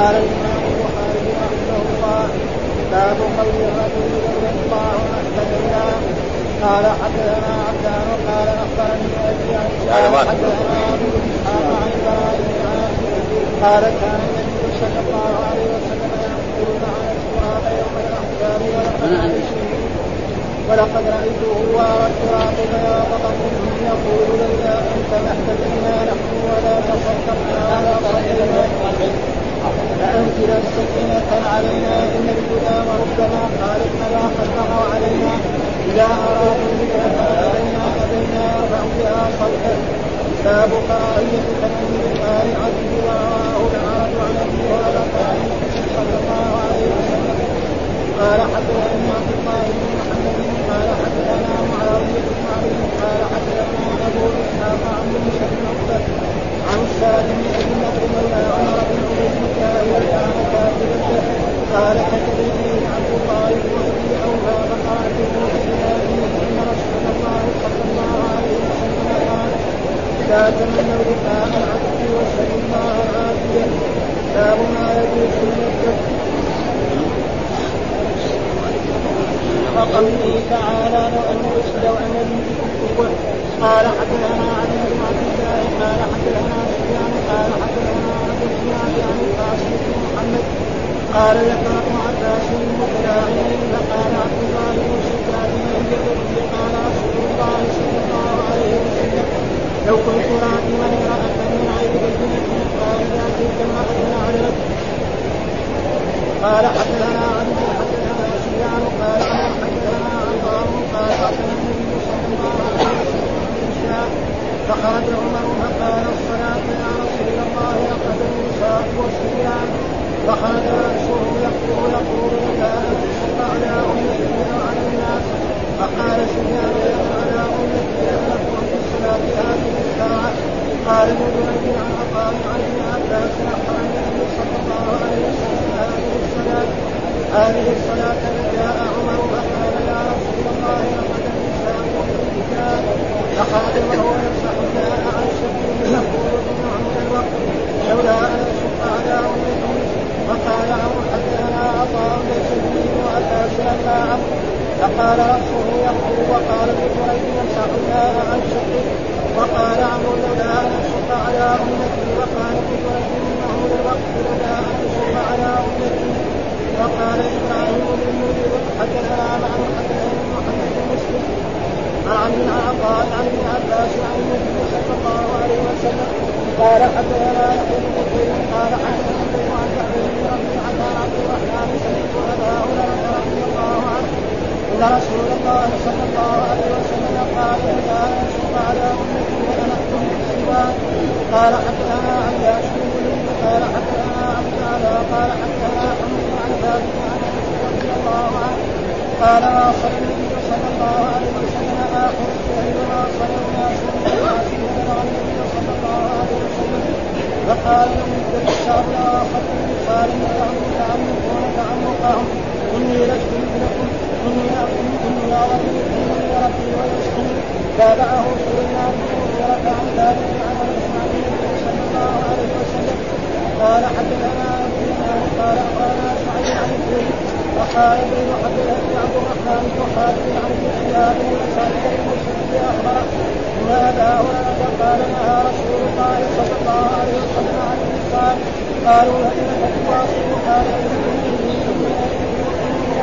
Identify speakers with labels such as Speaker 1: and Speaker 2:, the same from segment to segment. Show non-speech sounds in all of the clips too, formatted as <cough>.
Speaker 1: قال الامام البخاري رحمه الله باب قول الرجل رضي الله عنه قال حدثنا عبدان قال أخبرني أبي عن حدثنا ابو اسحاق عن براء قال كان النبي صلى الله عليه وسلم يقول على التراب يوم الأحزاب ولقد ولقد رأيته وارى التراب بياض منهم يقول لولا ان سمحت بنا نحن ولا تصدقنا على صدرنا فانزل السكينه علينا ان الهدى وربما قالت فلا خلقه علينا اذا ارادوا بها علينا ابينا يرفع بها صوتا باب كراهيه تنزل الآلهة ورواه العرب عن ابي هريره صلى الله عليه وسلم قال حدثني عبد الله بن محمد قال حدثنا معاويه بن علي قال حدثنا أبو إسحاق عن بن عقبه عن سالم بن نضر مولى عمر بن عبيد الله وكان كاتبا قال اليه عبد الله بن ابي اوفى فقال ان رسول الله صلى الله عليه وسلم قال لا تمنوا لقاء العبد واسالوا الله العافيه باب ما يجوز من الذبح وقوله تعالى لو ان لو ان قال حدثنا علي بن الله قال حدثنا سفيان قال حدثنا عبد الزناد عن القاسم بن محمد قال ذكر ابن عباس متلاعنين فقال عبد الله بن سفيان من يدرك قال رسول الله صلى الله عليه وسلم لو كنت راكبا امرأة من غير بينة قال لا تلك امرأة علمت قال حدثنا عبد اني ربي ويسقي تابعه سليمان بن مغيرة عن اسماعيل صلى الله عليه وسلم قال حدثنا قال اخبرنا سعيد عن الزهري وقال ابن عبد الرحمن بن خالد عن ابن شهاب بن مسلم اخبره أن ابا قال نهى رسول الله صلى الله عليه وسلم عن الانسان قالوا فانك تواصل قال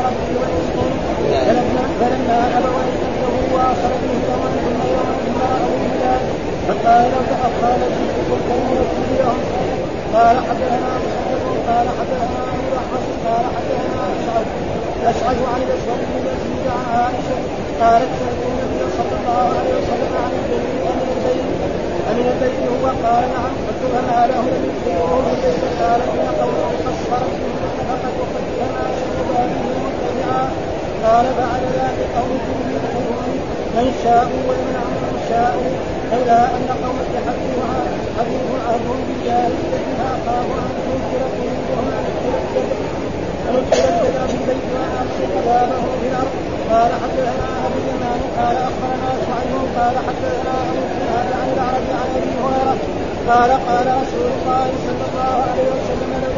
Speaker 1: ربي ويسكن فلما ابوا اشتده واصل به ثمن ثم يوم ثم راوا الهلال فقال لو تاخر لجئتكم فلم لهم قال حدثنا مسدد قال حدثنا ابو قال حدثنا اشعث اشعث عن الاسود بن يزيد عن عائشه قالت سالت النبي صلى الله عليه وسلم عن البيت امن البيت امن البيت هو قال نعم قلت فما له يدخله من البيت قال ان قوله قصرت منه فقد وقد كما شهد به متبعا قال بعد ذلك قوم من شاءوا ويمنع من شاءوا لولا أن قومك حديثها حديث عهدهم بالجاهليه فاخاف ان تنكر قلوبهم ان تنكر الجدل في البيت وان بابه في الأرض. قال حدثنا أبو اليمان قال أخبرنا شعيب قال حدثنا أبو الزناد عن العرب عن أبي هريرة. قال قال رسول الله صلى الله عليه وسلم لو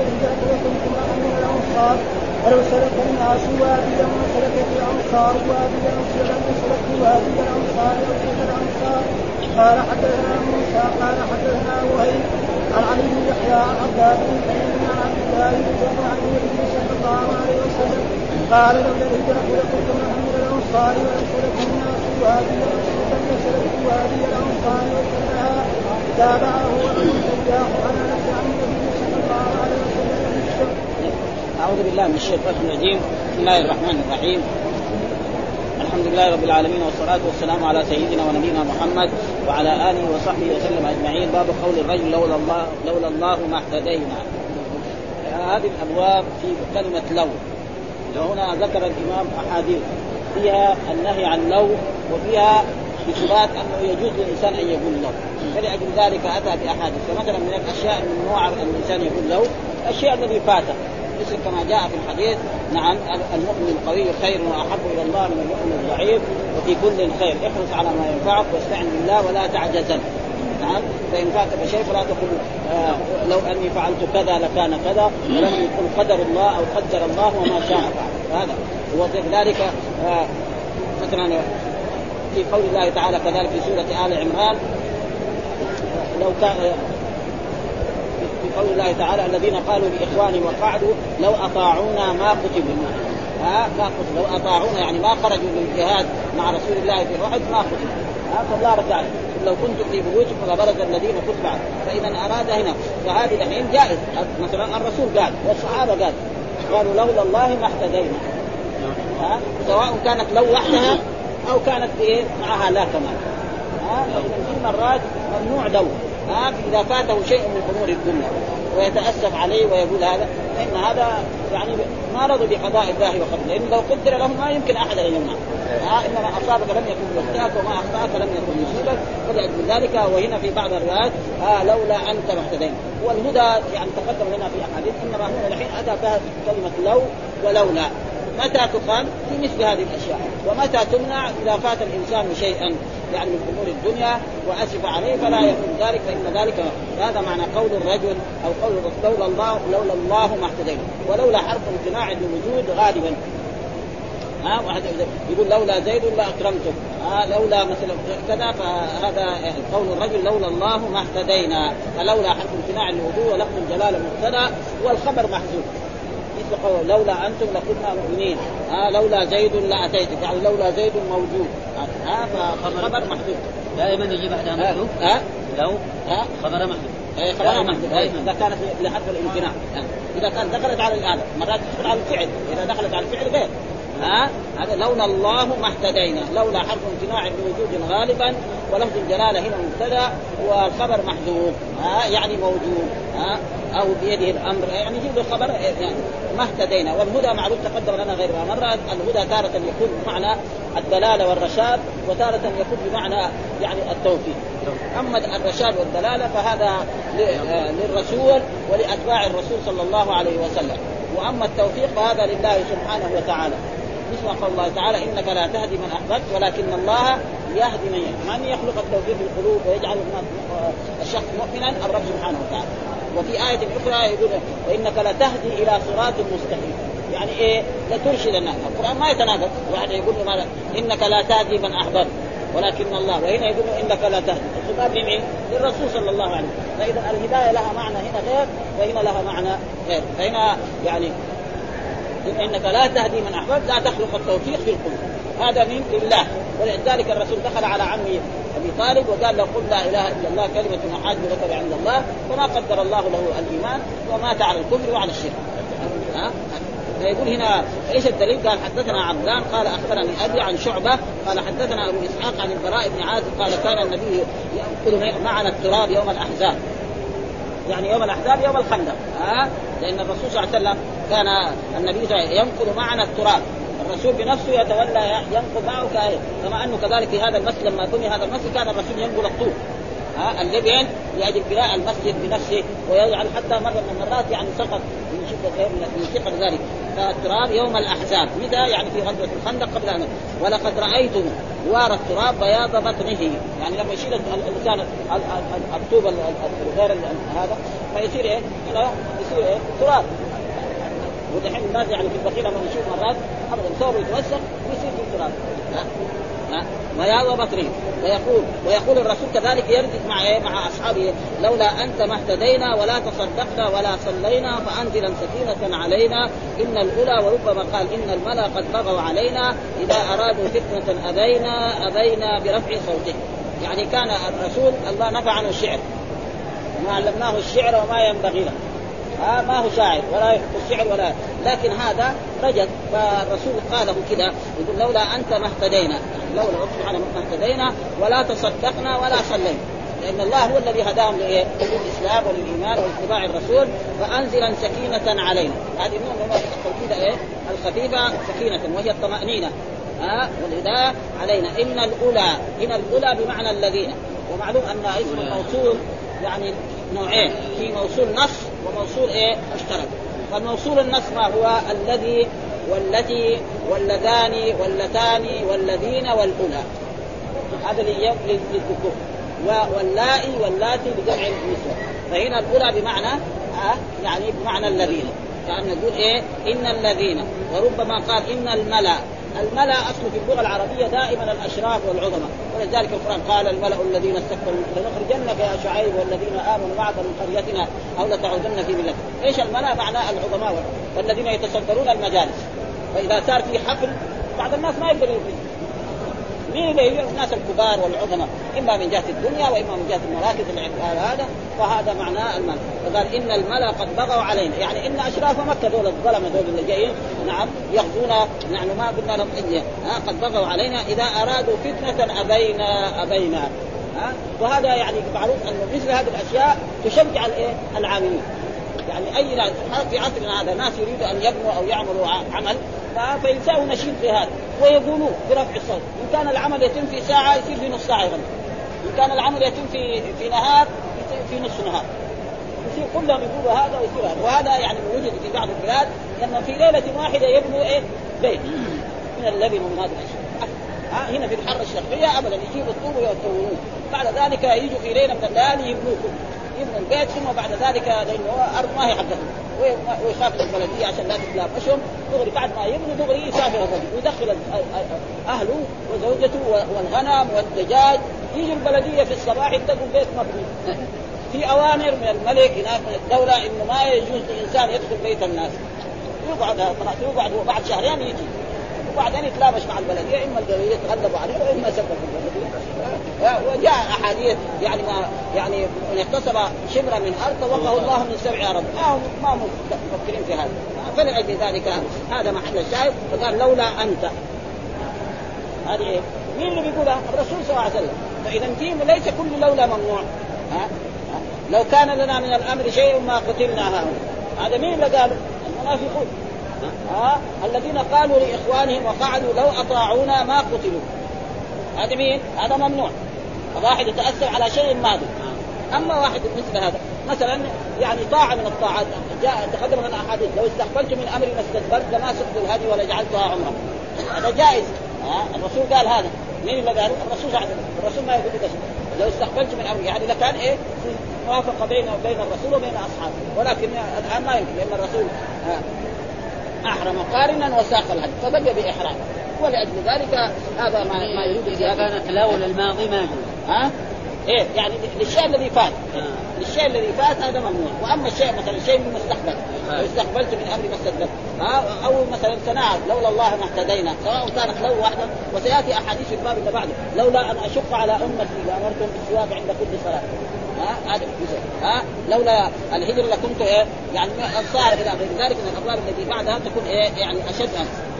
Speaker 1: الهجرة ولو سلك الناس واديا وسلكت الأنصار واديا وسلكت وادي الأنصار وسلك الأنصار. قال حدثنا موسى قال حدثنا وهيب عن علي بن يحيى عن عباد بن عن عبد الله بن عن النبي صلى الله عليه وسلم. قال لولا الهجرة لكنت محمد الأنصار ولسلك الناس وادي وسلكت وادي الأنصار وكلها تابعة وابن السياح عن انس عن النبي صلى الله عليه وسلم
Speaker 2: أعوذ بالله من الشيطان الرجيم بسم الله الرحمن الرحيم. الحمد لله رب العالمين والصلاة والسلام على سيدنا ونبينا محمد وعلى آله وصحبه وسلم أجمعين. باب قول الرجل لولا الله لولا الله ما اهتدينا. هذه الأبواب في كلمة لو. وهنا ذكر الإمام أحاديث. فيها النهي عن لو وفيها إثبات أنه يجوز للإنسان أن يقول لو. فلأجل ذلك أتى بأحاديث. فمثلا من الأشياء الممنوعة أن الإنسان يقول لو الشيء الذي فاته. مثل كما جاء في الحديث نعم المؤمن القوي خير وأحب إلى الله من المؤمن الضعيف وفي كل خير. احرص على ما ينفعك واستعن بالله ولا تعجزن. نعم فإن فاتك شيء فلا تقل آه لو أني فعلت كذا لكان كذا ولم يقل قدر الله أو قدر الله وما شاء فعل هذا وكذلك آه مثلا في قول الله تعالى كذلك في سورة آل عمران لو كان قول الله تعالى الذين قالوا لإخوانهم وقعدوا لو أطاعونا ما قتلوا ها؟ ما قتلوا لو أطاعونا يعني ما خرجوا للجهاد مع رسول الله في أحد ما قتلوا ها؟ فالله رد لو كنتم في بيوتكم لبرز الذين كتب فإذا أراد هنا فهذه الحين جائز. مثلا الرسول قال والصحابة قال قالوا لولا الله ما اهتدينا. ها؟ سواء كانت لو وحدها أو كانت إيه؟ معها لا كمان ها؟ في مرات ممنوع لو ها إذا فاته شيء من أمور الدنيا ويتأسف عليه ويقول هذا فإن هذا يعني ما رضي بقضاء الله وقدره. لأنه لو قدر له ما يمكن أحد أن يمنع ها إنما أصابك لم يكن يخطئك وما أخطأك لم يكن يصيبك فلأجل ذلك وهنا في بعض الروايات آه لولا أنت ما اهتدينا والهدى يعني تقدم لنا في أحاديث إنما هنا الحين أتى بها كلمة لو ولولا. متى تقال في مثل هذه الأشياء. ومتى تمنع؟ إذا فات الإنسان شيئا. يعني من امور الدنيا واسف عليه فلا يكون ذلك فان ذلك هذا معنى قول الرجل أو قول لولا الله لولا الله ما اهتدينا ولولا حرف امتناع للوجود غالبا. ها واحد يقول لولا زيد لاكرمتم ها لولا مثلا كذا فهذا قول الرجل لولا الله ما اهتدينا فلولا حرف امتناع للوجود ولفظ الجلاله مبتدا والخبر محذوف. قول لولا أنتم لكنا مؤمنين. ها لولا زيد لاتيتك يعني لولا زيد موجود. ها فالخبر محذوف
Speaker 3: دائما يجي بعدها محذوف
Speaker 2: ها
Speaker 3: لو
Speaker 2: ها؟
Speaker 3: خبر محذوف
Speaker 2: اي خبر محذوف إذا كانت لحرف الامتناع. إذا كانت دخلت على الآلة مرات تدخل على الفعل. إذا دخلت على الفعل غير. ها؟ هذا لولا الله ما اهتدينا. لولا حرف امتناع بوجود غالبا ولفظ الجلاله هنا مبتدأ والخبر محذوف. ها يعني موجود. ها أو بيده الأمر. يعني يجيب الخبر يعني ما اهتدينا. والهدى معروف تقدم لنا غير مره الهدى تارة يكون بمعنى الدلالة والرشاد وتارة يكون بمعنى يعني التوفيق. أما الرشاد والدلالة فهذا للرسول ولأتباع الرسول صلى الله عليه وسلم. وأما التوفيق فهذا لله سبحانه وتعالى. مثل قول الله تعالى إنك لا تهدي من أحببت ولكن الله يهدي من يشاء. من يخلق التوفيق في القلوب ويجعل الشخص مؤمنا؟ الرب سبحانه وتعالى. وفي آية أخرى يقول وإنك لتهدي إلى صراط مستقيم. يعني إيه؟ لترشد الناس القرآن ما يتناقض. واحد يقول له ماذا؟ إنك لا تهدي من أحببت. ولكن الله. وهنا يقول إنك لا تهدي. الخطاب لمين؟ للرسول صلى الله عليه وسلم. فإذا الهداية لها معنى هنا غير وهنا لها معنى غير. فهنا يعني إنك لا تهدي من أحببت لا تخلق التوفيق في القلوب. هذا من لله. ولذلك الرسول دخل على عمه أبي طالب وقال له قل لا إله إلا الله كلمة احاج لك عند الله فما قدر الله له الإيمان ومات على الكفر وعلى الشرك. ها؟ فيقول هنا إيش الدليل؟ قال حدثنا عبدان قال أخبرني أبي عن شعبة قال حدثنا أبو إسحاق عن البراء بن عازب قال كان النبي يأكل معنا التراب يوم الأحزاب. يعني يوم الأحزاب يوم الخندق. ها؟ لأن الرسول صلى الله عليه وسلم كان النبي ينقل معنا التراب. الرسول بنفسه يتولى ينقل معه كآية كما أنه كذلك في هذا المسجد لما بني هذا المسجد كان الرسول ينقل الطوب ها اللبن لاجل بناء المسجد بنفسه ويجعل حتى مرة من المرات يعني سقط من شده من ثقل ذلك. فالتراب يوم الأحزاب. متى؟ يعني في غزوة الخندق قبل ان ولقد رايتم وار التراب بياض بطنه. يعني لما يشيل الإنسان الطوب غير هذا فيصير إيه؟ يصير إيه؟ تراب. ودحين الناس يعني في البخيل لما نشوف مرات ابدا ثوبه يتوسخ ويصير في التراب. ويا وبطري ويقول ويقول الرسول كذلك يردد مع إيه؟ مع أصحابه لولا أنت ما اهتدينا ولا تصدقنا ولا صلينا فانزلا سكينة علينا. إن الأولى وربما قال إن الملا قد بغوا علينا. إذا أرادوا فتنة ابينا أبينا برفع صوته. يعني كان الرسول الله نفى عنه الشعر. ما علمناه الشعر وما ينبغي له. آه ما هو شاعر ولا يحب الشعر ولا لكن هذا رجل فالرسول قاله كذا يقول لولا أنت ما اهتدينا لولا رب سبحانه ما اهتدينا ولا تصدقنا ولا صلينا. لأن الله هو الذي هداهم للإسلام وللايمان ولاتباع الرسول فانزلا سكينة علينا. هذه من التوكيد إيه؟ الخفيفة سكينة وهي الطمأنينة. ها آه والهدايه علينا. إن الأولى إن الأولى بمعنى الذين. ومعلوم أن اسم الموصول يعني نوعين في موصول نص وموصول إيه؟ مشترك. فالموصول النص ما هو الذي والتي واللذان واللتان والذين والأولى. هذا للذكور. واللائي واللاتي بجمع النسوة. فهنا الأولى بمعنى آه؟ يعني بمعنى الذين. كان نقول إيه؟ إن الذين. وربما قال إن الملأ. الملأ اصله في اللغة العربية دائما الأشراف والعظماء. ولذلك القرآن قال الملأ الذين استكبروا لنخرجنك يا شعيب والذين آمنوا معك من قريتنا أو لتعودن في ملتنا إيش الملأ؟ معناه العظماء والذين يتصدرون المجالس. فإذا صار في حفل بعض الناس ما يقدروا مين اللي هي الناس الكبار والعظماء. إما من جهة الدنيا وإما من جهة المراكز هذا فهذا معناه المال فقال إن الملا قد بغوا علينا. يعني إن أشراف مكة دول الظلمة دول اللي جايين نعم يغزونا نحن ما قلنا لهم قد بغوا علينا. إذا أرادوا فتنة أبينا أبينا. وهذا يعني معروف أنه مثل هذه الأشياء تشجع الإيه؟ العاملين. يعني أي في عصرنا هذا ناس يريدوا أن يبنوا أو يعملوا عمل فيساووا نشيد في هذا ويقولوا برفع الصوت. إن كان العمل يتم في ساعة يصير في نص ساعة إن كان العمل يتم في في نهار في نصف نهار. يصير كلهم يقولوا هذا ويصير هذا. وهذا يعني موجود في بعض البلاد لما في ليلة واحدة يبنوا إيه؟ بيت. من اللبن ومن هذه الأشياء. ها هنا في الحارة الشرقية ابدا يجيبوا الطوب ويكونوه بعد ذلك يجوا في ليلة من الليالي يبنوه. يبنوا البيت ثم بعد ذلك لأنه أرض ما هي حقهم ويخاف البلدية عشان لا تتلافشهم دغري بعد ما يبنوا دغري يسافر الرجل ويدخل أهله وزوجته والغنم والدجاج. يجي البلدية في الصباح يلتقوا البيت مبني. <laughs> في أوامر من الملك هناك من الدولة إنه ما يجوز لانسان يدخل بيت الناس. يقعد يقعد بعد شهرين يجي. وبعدين يتلابش مع البلديه إما البلديه يتغلبوا عليه واما سبب. البلديه وجاء أحاديث يعني ما يعني من اغتصب شبرا من أرض توقه الله من سبع أرض. ما هم ما هم مفكرين في هذا. فلأجل ذلك هذا. محل الشاهد فقال لولا أنت. هذه إيه؟ مين اللي بيقولها؟ الرسول صلى الله عليه وسلم. فإذا دين ليس كل لولا ممنوع. ها؟ لو كان لنا من الأمر شيء ما قتلنا هؤلاء. هذا مين اللي قاله؟ المنافقون. ها الذين قالوا لإخوانهم وقعدوا لو أطاعونا ما قتلوا. هذا مين؟ هذا ممنوع. واحد يتأثر على شيء ماضي أما واحد مثل هذا مثلا يعني طاعة من الطاعات. جاء تقدم لنا أحاديث. لو استقبلت من أمري ما استدبرت لما سقت الهدي ولا جعلتها عمرة. هذا جائز. ها الرسول قال هذا. مين اللي قال؟ الرسول صلى الرسول ما يقول كذا لو استقبلت من أمري يعني لكان إيه؟ موافقة بين وبين الرسول وبين أصحابه. ولكن الآن ما يمكن لأن الرسول أحرم قارنا وساق الهدي فبقي بإحرام. ولأجل ذلك هذا ما ما يريد
Speaker 3: اذا كان التلاول الماضي ما
Speaker 2: ها؟ إيه يعني للشيء الذي فات.
Speaker 3: آه.
Speaker 2: للشيء الذي فات هذا ممنوع. وأما الشيء مثلا شيء من المستقبل. لو استقبلت من امري ما استدبرت ها؟ أو مثلا سنعت لولا الله ما اهتدينا سواء كانت لو واحدة. وسيأتي أحاديث في الباب اللي بعده لولا أن أشق على أمتي لأمرتهم بالسواك عند كل صلاة. ها؟ هذا ها؟ لولا الهجر لكنت إيه؟ يعني الصار إلى غير ذلك من الابواب التي بعدها تكون إيه؟ يعني أشد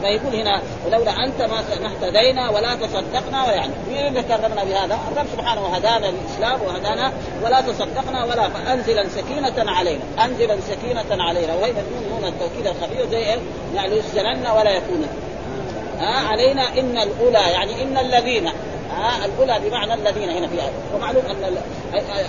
Speaker 2: فيقول هنا ولولا أنت ما اهتدينا ولا تصدقنا ولا يعني مين اللي كرمنا بهذا؟ الرب سبحانه هدانا للإسلام وهدانا ولا تصدقنا ولا فانزلا سكينة علينا، أنزلا سكينة علينا. وهي هنا التوكيد الخبير زي إيه؟ يعني ولا يكون ها؟ علينا إن الأولى يعني إن الذين ها الأولى بمعنى الذين هنا في آية ومعلوم أن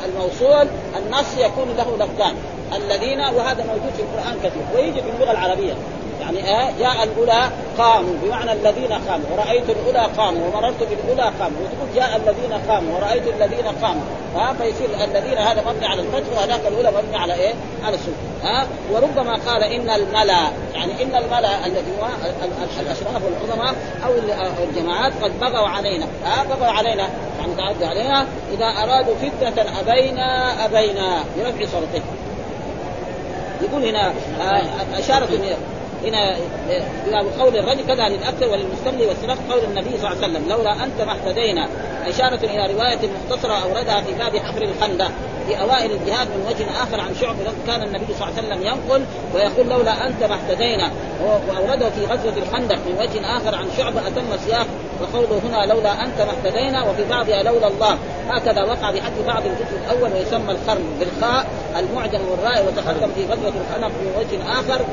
Speaker 2: الموصول النص يكون له لفظان. الذين وهذا موجود في القرآن كثير. ويجي في اللغة العربية. يعني آه جاء الأولى قاموا. بمعنى الذين قاموا. ورايت الأولى قاموا ومررت بالأولى قاموا. وتقول جاء الذين قاموا ورأيت الذين قاموا. ها فيصير الذين هذا مبني على الفتح وهذاك الأولى مبني على إيه؟ على السكون ها وربما قال إن الملا يعني إن الملا الذي هو الأشراف والعظماء أو الجماعات قد بغوا علينا. ها بغوا علينا. يعني تعدوا علينا إذا أرادوا فتنة أبينا أبينا برفع صوته. يقول هنا أشارة هنا إلى قول الرجل كذا للاكثر وللمستملي والسلف قول النبي صلى الله عليه وسلم لولا أنت ما اهتدينا. إشارة إلى رواية مختصرة أوردها في باب حفر الخندق في أوائل الجهاد من وجه آخر عن شعب كان النبي صلى الله عليه وسلم ينقل ويقول لولا أنت ما اهتدينا. وأورده في غزوة الخندق من وجه آخر عن شعب أتم السياق وقوله هنا لولا أنت ما اهتدينا وفي بعضها لولا الله. هكذا وقع بحد بعض الجزء الأول ويسمى القرن بالخاء المعجم والراء وتقدم في غزوة الخندق من وجه آخر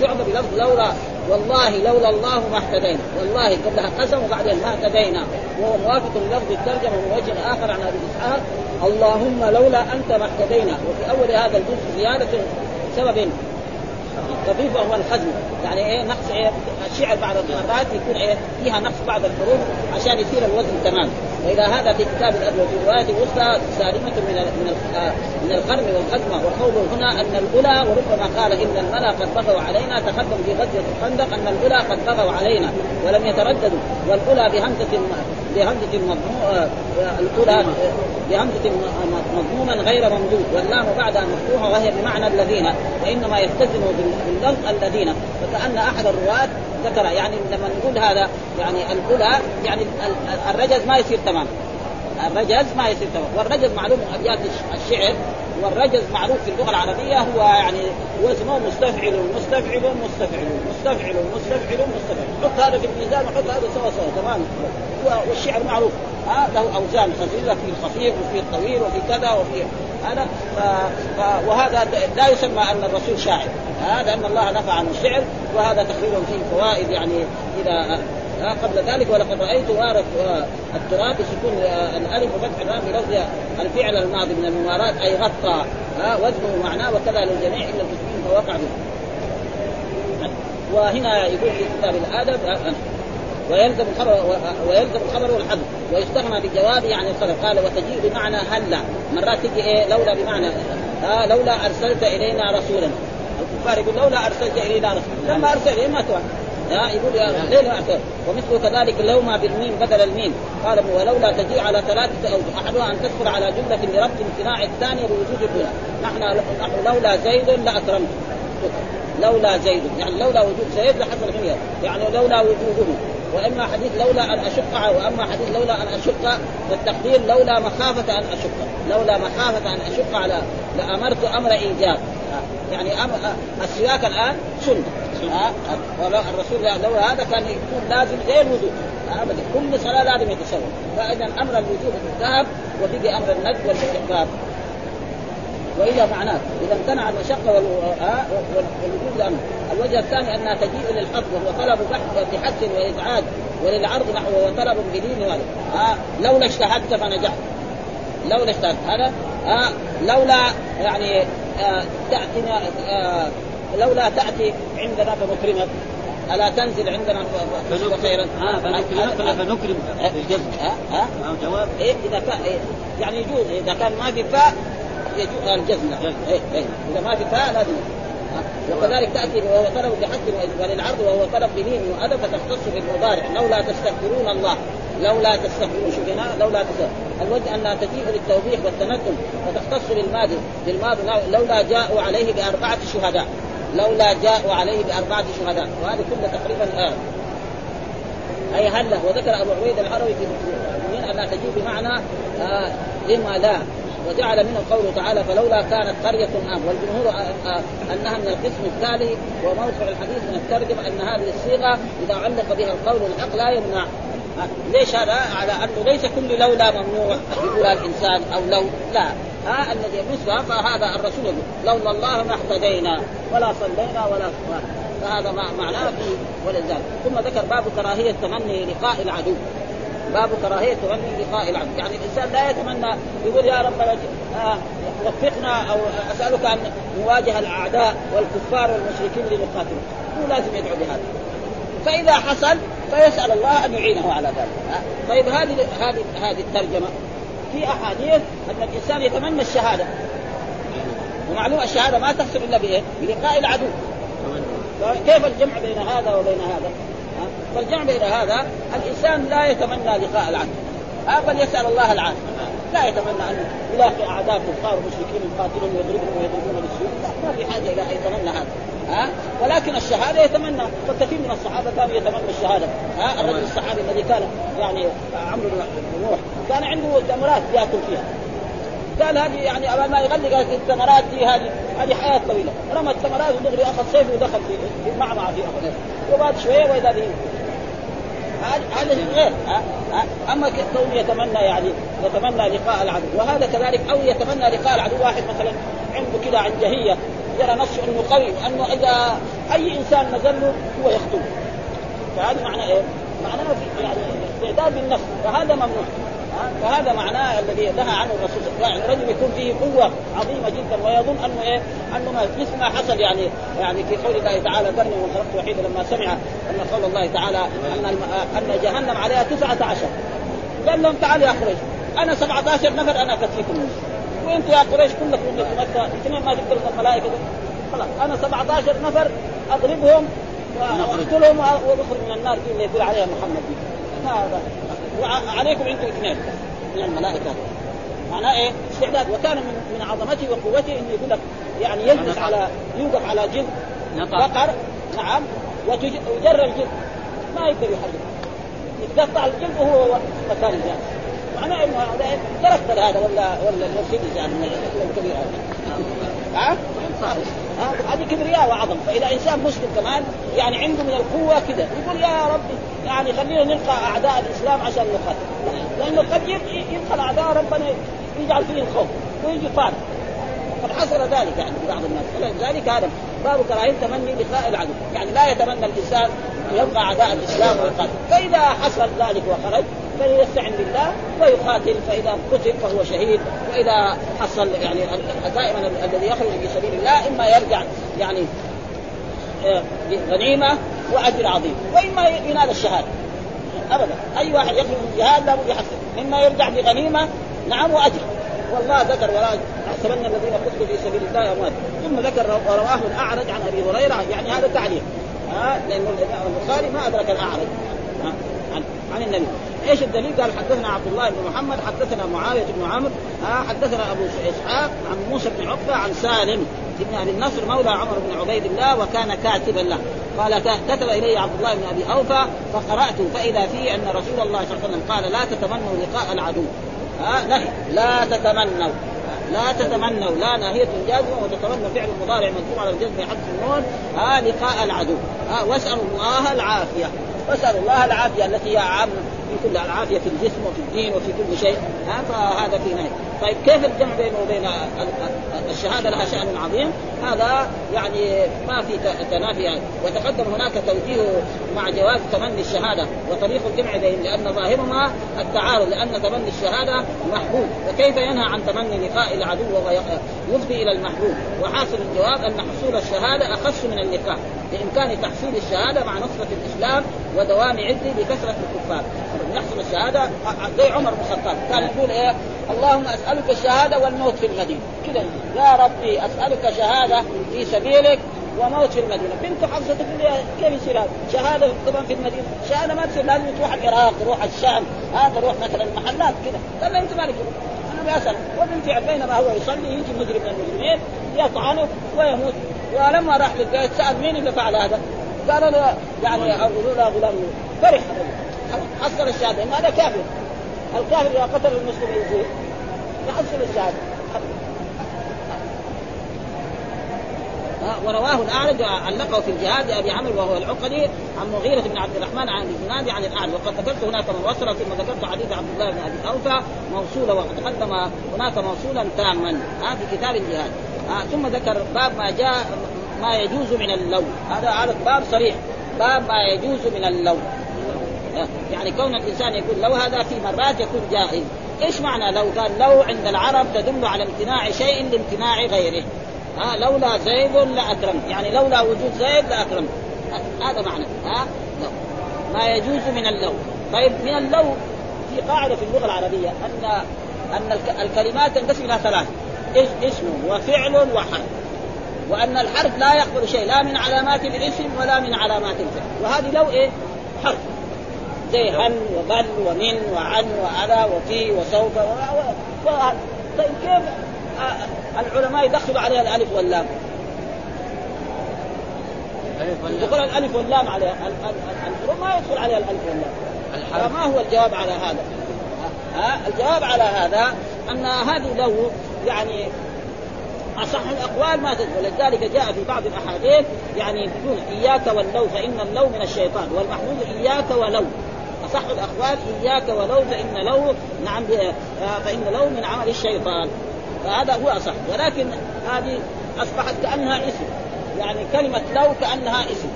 Speaker 2: شعبه بلفظ لولا والله لولا الله ما اهتدينا. والله قبلها قسم وبعدين ما اهتدينا. وهو موافق للفظ الترجمة من وجه آخر عن أبي إسحاق اللهم لولا أنت ما اهتدينا. وفي أول هذا الجزء زيادة سبب خفيف وهو الخزم يعني إيه نقص إيه الشعر بعض المرات يكون إيه فيها نقص بعض الحروف عشان يصير الوزن تمام. والى هذا في كتاب الادب وفي روايه وسطى سالمة من من من القرن والخزمه وقوله هنا أن الأولى وربما قال إن الملا قد بغوا علينا. تقدم في غزوة الخندق أن الأولى قد بغوا علينا ولم يترددوا. والأولى بهمزة بهمزه مضمومه الاولى بهمزه مضموما غير ممدود. واللام بعدها مفتوحه وهي بمعنى الذين وإنما يلتزم باللفظ الذين. فكأن أحد الرواه ذكر يعني لما نقول هذا يعني الأولى يعني الرجز ما يصير تمام. الرجز ما يصير تمام. والرجز معلوم من ابيات الشعر. والرجز معروف في اللغة العربية هو يعني وزنه مستفعل مستفعل مستفعل مستفعل مستفعل مستفعل. حط هذا في الميزان وحط هذا سوا سوا تمام. والشعر معروف. ها له أوزان خفيفة في الخفيف وفي الطويل وفي كذا وفي هذا. ف... ف... وهذا لا يسمى أن الرسول شاعر. هذا ان الله نفع عن الشعر وهذا تقريبا فيه فوائد يعني إذا قبل ذلك ولقد رأيت التراب بسكون الألف وفتح الرام بلفظ الفعل الماضي من المماراه أي غطى ها وزنه معناه وكذا للجميع إلا المسلمين فوقع به. وهنا يقول في كتاب الآدب ويلزم الخبر ويلزم الخبر والحذف ويستغنى بالجواب عن الخبر. قال وتجيء بمعنى هلا. مرات تجي إيه؟ لولا بمعنى. آه لولا أرسلت إلينا رسولا. الكفار يقول لولا أرسلت إلينا رسولا. لما أرسل ما توعد ها يقول لا أعترف ومثل كذلك لو ما بالميم بدل الميم. قال ولولا تجيء على ثلاثة أوجه أحدها أن تدخل على جملة لربط امتناع الثانية بوجود الأولى. نحن نحن لولا زيد لأكرمت لولا زيد يعني لولا وجود زيد لحصل خير يعني لولا وجوده. وإما حديث لولا أن أشق وإما حديث لولا أن أشق والتقدير لولا مخافة أن أشق. لولا مخافة أن أشق على لأمرت أمر إيجاب. يعني أم السواك الآن سنة. الرسول. لولا هذا كان يكون لازم غير وجود. ابدا كل صلاة لازم يتسوى. فإذا أمر الوجوب ذهب وبقي أمر الند والاستحباب. والى معناه إذا امتنع المشقه والوجود الامر الوجه الثاني أنها تجيء للحظ وهو طلب بحث وإزعاج وللعرض نحو وهو طلب بدين وهذا آه لولا اجتهدت فنجحت لولا اجتهدت هذا آه لولا يعني آه تأتينا آه لولا تأتي عندنا فنكرمك. ألا تنزل عندنا خيرا
Speaker 3: فنكرم. بالجزم
Speaker 2: ها؟ ها؟
Speaker 3: جواب؟
Speaker 2: إيه إذا كان إيه يعني يجوز. إذا كان ما في فاء يجوز. الجزم إيه إيه. إذا ما في فاء لازم وكذلك تأتي وهو طلب بحق وللعرض وهو طلب بلين وأدب فتختص بالمضارع. لولا تستغفرون الله. لولا تستغفرون شوف هنا لولا تستغفرون الوجه انها تجيء للتوبيخ والتندم فتختص بالماضي. بالماضي لولا جاءوا عليه بأربعة شهداء. لولا جاءوا عليه بأربعة شهداء. وهذه كلها تقريبا آه. أي هلا وذكر أبو عبيد العربي في من انها تجيء بمعنى آه لما لا. وجعل منه قوله تعالى فلولا كانت قرية آم والجمهور أنها من القسم الثاني وموضع الحديث من الترجمة أن هذه الصيغة إذا علق بها القول الحق لا يمنع. ليش هذا؟ على أنه ليس كل لولا ممنوع يقولها الإنسان أو لو لا. ها؟ الذي يمسها فهذا الرسول يقول لولا الله ما اهتدينا ولا صلينا ولا فهذا معناه في ولذلك. ثم ذكر باب كراهية تمني لقاء العدو. باب كراهية تمني لقاء العبد، يعني الإنسان لا يتمنى يقول يا رب آه وفقنا أو أسألك أن نواجه الأعداء والكفار والمشركين لنقاتلهم، مو لازم يدعو بهذا. فإذا حصل فيسأل الله أن يعينه على ذلك. طيب هذه هذه هذه الترجمة في أحاديث أن الإنسان يتمنى الشهادة. ومعلوم الشهادة ما تحصل إلا بإيه؟ بلقاء العدو كيف الجمع بين هذا وبين هذا؟ فالجمع بين هذا الإنسان لا يتمنى لقاء العدو بل يسأل الله العافية لا يتمنى أن يلاقي أعداء كفار مشركين يقاتلون ويضربون ويضربون بالسيوف. ما في حاجة إلى أن يتمنى هذا. ها؟ ولكن الشهادة يتمنى. فكثير من الصحابة كانوا يتمنى الشهادة. ها؟ الرجل الصحابي الذي كان يعني عمرو بن نوح كان عنده تمرات يأكل فيها. قال هذه يعني أول ما يغلق الثمرات دي هذه هذه حياة طويلة. رمى الثمرات ودغري أخذ سيفه ودخل في معمعة في اخذ وبعد شوية وإذا به هذا غير أما كونه يتمنى يعني يتمنى لقاء العدو. وهذا كذلك أو يتمنى لقاء العدو واحد مثلا عنده كذا عنجهية يرى نفسه إنه قوي إنه إذا أي إنسان نزل له هو يخطوه فهذا معنى إيه؟ معناه يعني استعداد بالنفس فهذا ممنوع. فهذا معناه الذي نهى عنه الرسول صلى يعني الرجل يكون فيه قوة عظيمة جدا ويظن أنه إيه؟ أنه مثل ما حصل يعني يعني في قول الله تعالى ذرني ومن خلقت وحيدا لما سمع أن قول الله تعالى أن أن جهنم عليها تسعة عشر. قال لهم تعالوا يا قريش أنا 17 نفر أنا اكفيكم وأنتم يا قريش كلكم في مكة اثنين ما تقدروا الملائكة. خلاص أنا 17 نفر أضربهم وأقتلهم وادخل من النار. اللي يقول عليها محمد. هذا وعليكم أنتم اثنين. من الملائكة. معناه إيه؟ استعداد وكان من من عظمته وقوته إنه يقول لك يعني يجلس على يوقف على جلد. بقر. نعم. ويجر الجلد. ما يقدر يحرك. يتقطع الجلد وهو مكان الجالس معناه إنه هذا كاركتر هذا ولا ولا المرسيدس يعني الكبير هذا ها؟ هذه كبرياء وعظم فإذا إنسان مسلم كمان يعني عنده من القوة كذا يقول يا ربي يعني خلينا نلقى أعداء الإسلام عشان نقاتل. لأنه قد يدخل اعداء ربنا يجعل فيه الخوف ويجي طالب قد حصل ذلك يعني في بعض الناس. فلذلك هذا باب كراهية تمني لقاء العدو. يعني لا يتمنى الإنسان يلقى أعداء الإسلام ويقاتل. فإذا حصل ذلك وخرج فليستعن بالله ويقاتل فإذا قتل فهو شهيد وإذا حصل يعني دائما الذي يخرج في سبيل الله إما يرجع يعني غنيمه وأجر عظيم وإما ينال الشهادة. ابدا. أي واحد يخرج من الجهاد لابد يحصل. إما يرجع بغنيمة نعم وأجر. والله ذكر ولا تحسبن الذين قتلوا في سبيل الله أموات. ثم ذكر ورواه الأعرج عن أبي هريرة يعني هذا تعليق. ها آه لأن البخاري ما أدرك الأعرج. آه عن, عن النبي. إيش الدليل؟ قال حدثنا عبد الله بن محمد حدثنا معاوية بن عمرو آه حدثنا أبو إسحاق عن موسى بن عقبة عن سالم بن أبي النصر مولى عمر بن عبيد الله وكان كاتبا له. قال كتب إلي عبد الله بن أبي أوفى فقرأت فإذا فيه أن رسول الله صلى الله عليه وسلم قال لا تتمنوا لقاء العدو. ها نهي لا تتمنوا. لا تتمنوا. لا ناهية جازمة وتتمنى فعل مضارع مجزوم على الجزم حذف النون. ها لقاء العدو. ها واسألوا الله العافية. واسألوا الله العافية التي هي عام في كل العافية في الجسم وفي الدين وفي كل شيء ها فهذا في نهي طيب كيف الجمع بينه وبين الشهادة لها شأن عظيم؟ هذا يعني ما في تنافي وتقدم هناك توجيه مع جواز تمني الشهادة وطريق الجمع بين لأن ظاهرهما التعارض لأن تمني الشهادة محبوب. وكيف ينهى عن تمني لقاء العدو وهو يفضي إلى المحبوب؟ وحاصل الجواب أن حصول الشهادة أخص من اللقاء بإمكان تحصيل الشهادة مع نصرة الإسلام ودوام عزه بكثرة الكفار. يحصل الشهادة زي عمر بن الخطاب. كان يقول إيه؟ اللهم أسألك الشهادة والموت في المدينة. كذا. يا ربي أسألك شهادة في سبيلك وموت في المدينة. بنت حفصة تقول كيف يصير هذا؟ شهادة طبعا في المدينة، شهادة ما تصير. لازم تروح العراق، تروح الشام، ها تروح مثلا المحلات كذا، قال أنت مالك؟ أنا بسال وبنت بينما هو يصلي يجي مجرم من المجرمين يطعنه ويموت. ولما راح للبيت سأل مين اللي فعل هذا؟ قال له يعني له غلام فرح. حصل الشهاده هذا كافر. الكافر اذا قتل المسلم يزيد يحصل الشهاده ورواه الأعرج علقه في الجهاد لأبي عمرو وهو العقدي عن مغيرة بن عبد الرحمن عن الزناد عن الأعرج. وقد ذكرت هناك من وصل ثم ذكرت حديث عبد الله بن أبي أوفى موصولا وقد قدم هناك موصولا تاما في كتاب الجهاد. ثم ذكر باب ما جاء ما يجوز من اللو. هذا هذا باب صريح. باب ما يجوز من اللو. يعني كون الإنسان يقول لو هذا في مرات يكون جائز إيش معنى لو؟ قال لو عند العرب تدل على امتناع شيء لامتناع غيره. ها لولا زيد لأكرمت. يعني لولا وجود زيد لأكرمت. هذا معنى ها؟ لو. ما يجوز من اللو. طيب من اللو في قاعدة في اللغة العربية أن أن الكلمات تنقسم إلى ثلاث. اسم وفعل وحرف. وأن الحرف لا يقبل شيء لا من علامات الاسم ولا من علامات الفعل. وهذه لو إيه؟ حرف. زي هل وبل ومن وعن وعلى وفي وسوف و... و... و... طيب كيف؟ العلماء يدخلوا عليها الألف واللام. يدخل الألف واللام عليها ال- ال- ال- الحروف ما يدخل عليها الألف واللام. فما هو الجواب على هذا؟ ها؟ الجواب على هذا أن هذه لو يعني أصح الأقوال ما تدخل. ولذلك جاء في بعض الأحاديث يعني بدون إياك واللو فإن اللو من الشيطان. والمحمود إياك ولو. أصح الأقوال إياك ولو فإن لو نعم آه، فإن لو من عمل الشيطان. فهذا هو أصح. ولكن هذه أصبحت كأنها اسم. يعني كلمة لو كأنها اسم.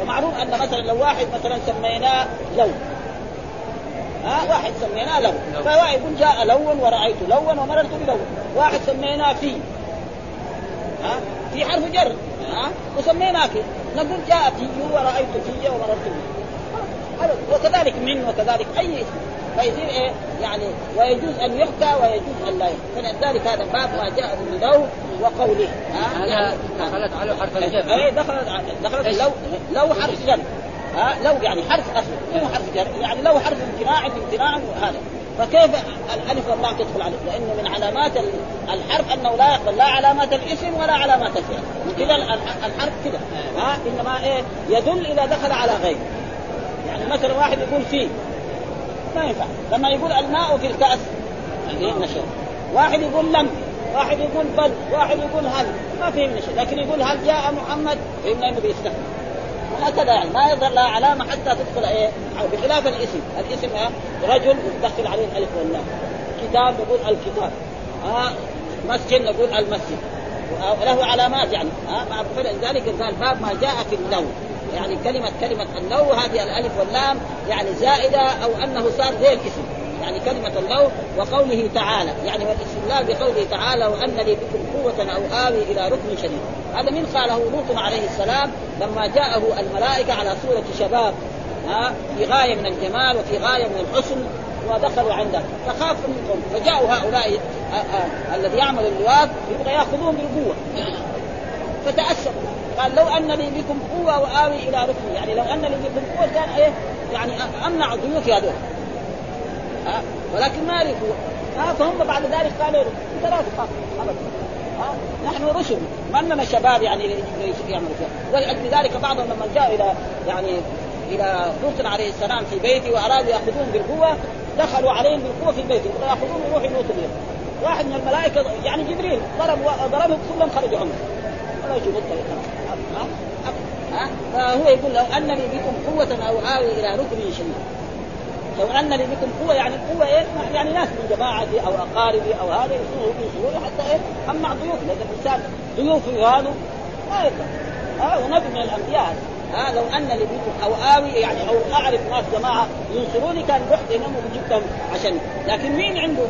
Speaker 2: ومعروف أن مثلا لو واحد مثلا سميناه لو. ها؟ واحد سميناه لو. فواحد يقول جاء لون ورأيت لون ومررت بلون واحد سميناه في. ها؟ في حرف جر. ها؟ وسميناه في نقول جاء في ورأيت في ومررت به وكذلك من وكذلك أي اسم. فيصير إيه؟ يعني ويجوز أن يحكى ويجوز أن لا يحكى. فلذلك هذا باب ما جاء من لو وقوله. ها؟
Speaker 3: هذا دخلت عليه حرف الجر.
Speaker 2: اي دخلت دخلت
Speaker 3: إيش؟
Speaker 2: لو لو حرف جر. ها؟ لو يعني حرف أصل مو حرف جر. يعني لو حرف امتناع امتناع هذا فكيف الألف واللام تدخل عليه؟ لأنه من علامات ال- الحرف أنه لا يقبل لا علامات الاسم ولا علامات الفعل، كذا الح- الحرف كذا ها؟ إنما إيه؟ يدل إذا دخل على غيره. يعني مثلا واحد يقول فيه ما ينفع، لما يقول الماء في الكأس. فهمنا شيء. واحد يقول لم، واحد يقول بل، واحد يقول هل، ما فهمنا شيء، لكن يقول هل جاء محمد؟ فهمنا إنه بيستخدم. وهكذا يعني. ما يظهر لها علامة حتى تدخل إيه؟ بخلاف الاسم، الاسم إيه؟ رجل يدخل عليه الألف واللام، كتاب نقول الكتاب، آه مسجد نقول المسجد، له علامات يعني. مع فلذلك قال باب ما جاء في اللو يعني كلمة كلمة اللو هذه الألف واللام يعني زائدة أو أنه صار زي الاسم. يعني كلمة اللو وقوله تعالى يعني والإستدلال بقوله تعالى وأن لي بكم قوة أو آوي إلى ركن شديد. هذا من قاله لوط عليه السلام لما جاءه الملائكة على صورة شباب ها في غاية من الجمال وفي غاية من الحسن ودخلوا عنده. فخاف منهم فجاءوا هؤلاء آه، آه، الذي يعمل اللواط يبغى ياخذون بالقوة. فتأسف قال لو أن لي بكم قوة وآوي إلى ركن. يعني لو أن لي بكم قوة كان إيه؟ يعني أمنع ضيوفي هذول ها؟ ولكن ما لي قوه ها؟ فهم بعد ذلك قالوا انت لا تخاف. ابدا. نحن رسل ما إننا شباب يعني يعملوا فيها ولأجل ذلك بعضهم لما جاء إلى يعني إلى لوط عليه السلام في بيته وأرادوا يأخذون بالقوة دخلوا عليهم بالقوة في بيته. يأخذون ويروحوا يموتوا بهم. واحد من الملائكة يعني جبريل ضرب ضربهم كلهم خرجوا عنه. ولا يجوا الطريق. فهو يقول لو أن لي بكم قوة أو آوي إلى ركن شديد لو أن لي بكم قوة يعني القوه إيه؟ يعني ناس من جماعتي أو أقاربي أو هذا يصيروا يصيروا حتى إيه؟ امنع ضيوفي لأن الإنسان ضيوفه هذا ما يقدر. ها ونبي من الأنبياء. ها لو أن لي بكم أو آوي يعني أو أعرف ناس جماعة ينصروني كان رحت هنا وجبتهم عشان. لكن مين عنده؟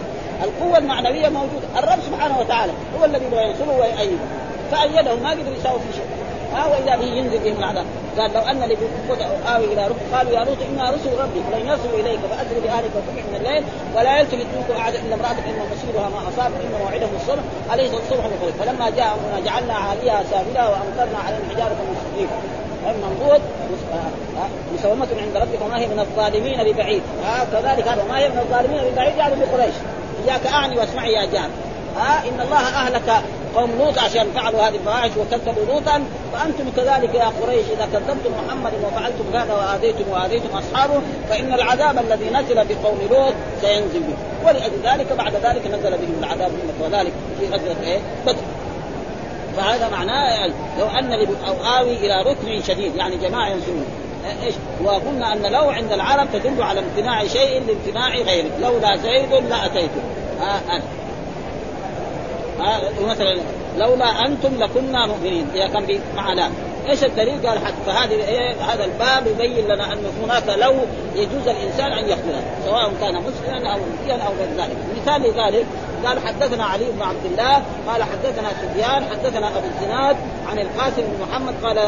Speaker 2: القوة المعنوية موجودة، الرب سبحانه وتعالى هو الذي ينصره ويؤيده فايده ما قدر يساوي في شيء. ها واذا به ينزل بهم العذاب. قال لو أن لي بقوه آوي إلى رب قالوا يا لوط إنا رسل ربك لن يصلوا إليك فاسر باهلك وسبح من الليل ولا يلتفت منكم أحد إلا امراتك إن مصيرها ما اصاب إن موعدهم الصبح اليس الصبح بقريب فلما جاء امرنا جعلنا عاليها سافلها وأمطرنا عليهم حجارة من سجيل المنضود مسومة عند ربك وما هي من الظالمين ببعيد. ها كذلك هذا ما هي من الظالمين ببعيد؟ يعني بقريش إياك أعني واسمعي يا جار. ها إن الله أهلك قوم لوط عشان فعلوا هذه الفواحش وكذبوا لوطا فأنتم كذلك يا قريش إذا كذبتم محمدا وفعلتم هذا وآذيتم وآذيتم أصحابه فإن العذاب الذي نزل بقوم لوط سينزل به ولأجل ذلك بعد ذلك نزل بهم العذاب مثل وذلك في غزوة إيه؟ بدر فهذا معناه يعني لو أن لي أو اوي إلى ركن شديد يعني جماعة ينزلون إيش؟ وقلنا أن لو عند العرب تدل على امتناع شيء لامتناع غيره، لولا زيد لاتيته. آه. آه مثلا لولا أنتم لكنا مؤمنين. اذا كان مع لا. إيش الدليل؟ قال حتى فهذه إيه؟ هذا الباب يبين لنا أن هناك لو يجوز الإنسان أن يقتله سواء كان مسلما أو مسلما أو غير ذلك، مثال لذلك قال حدثنا علي بن عبد الله قال حدثنا سفيان حدثنا أبو الزناد عن القاسم بن محمد قال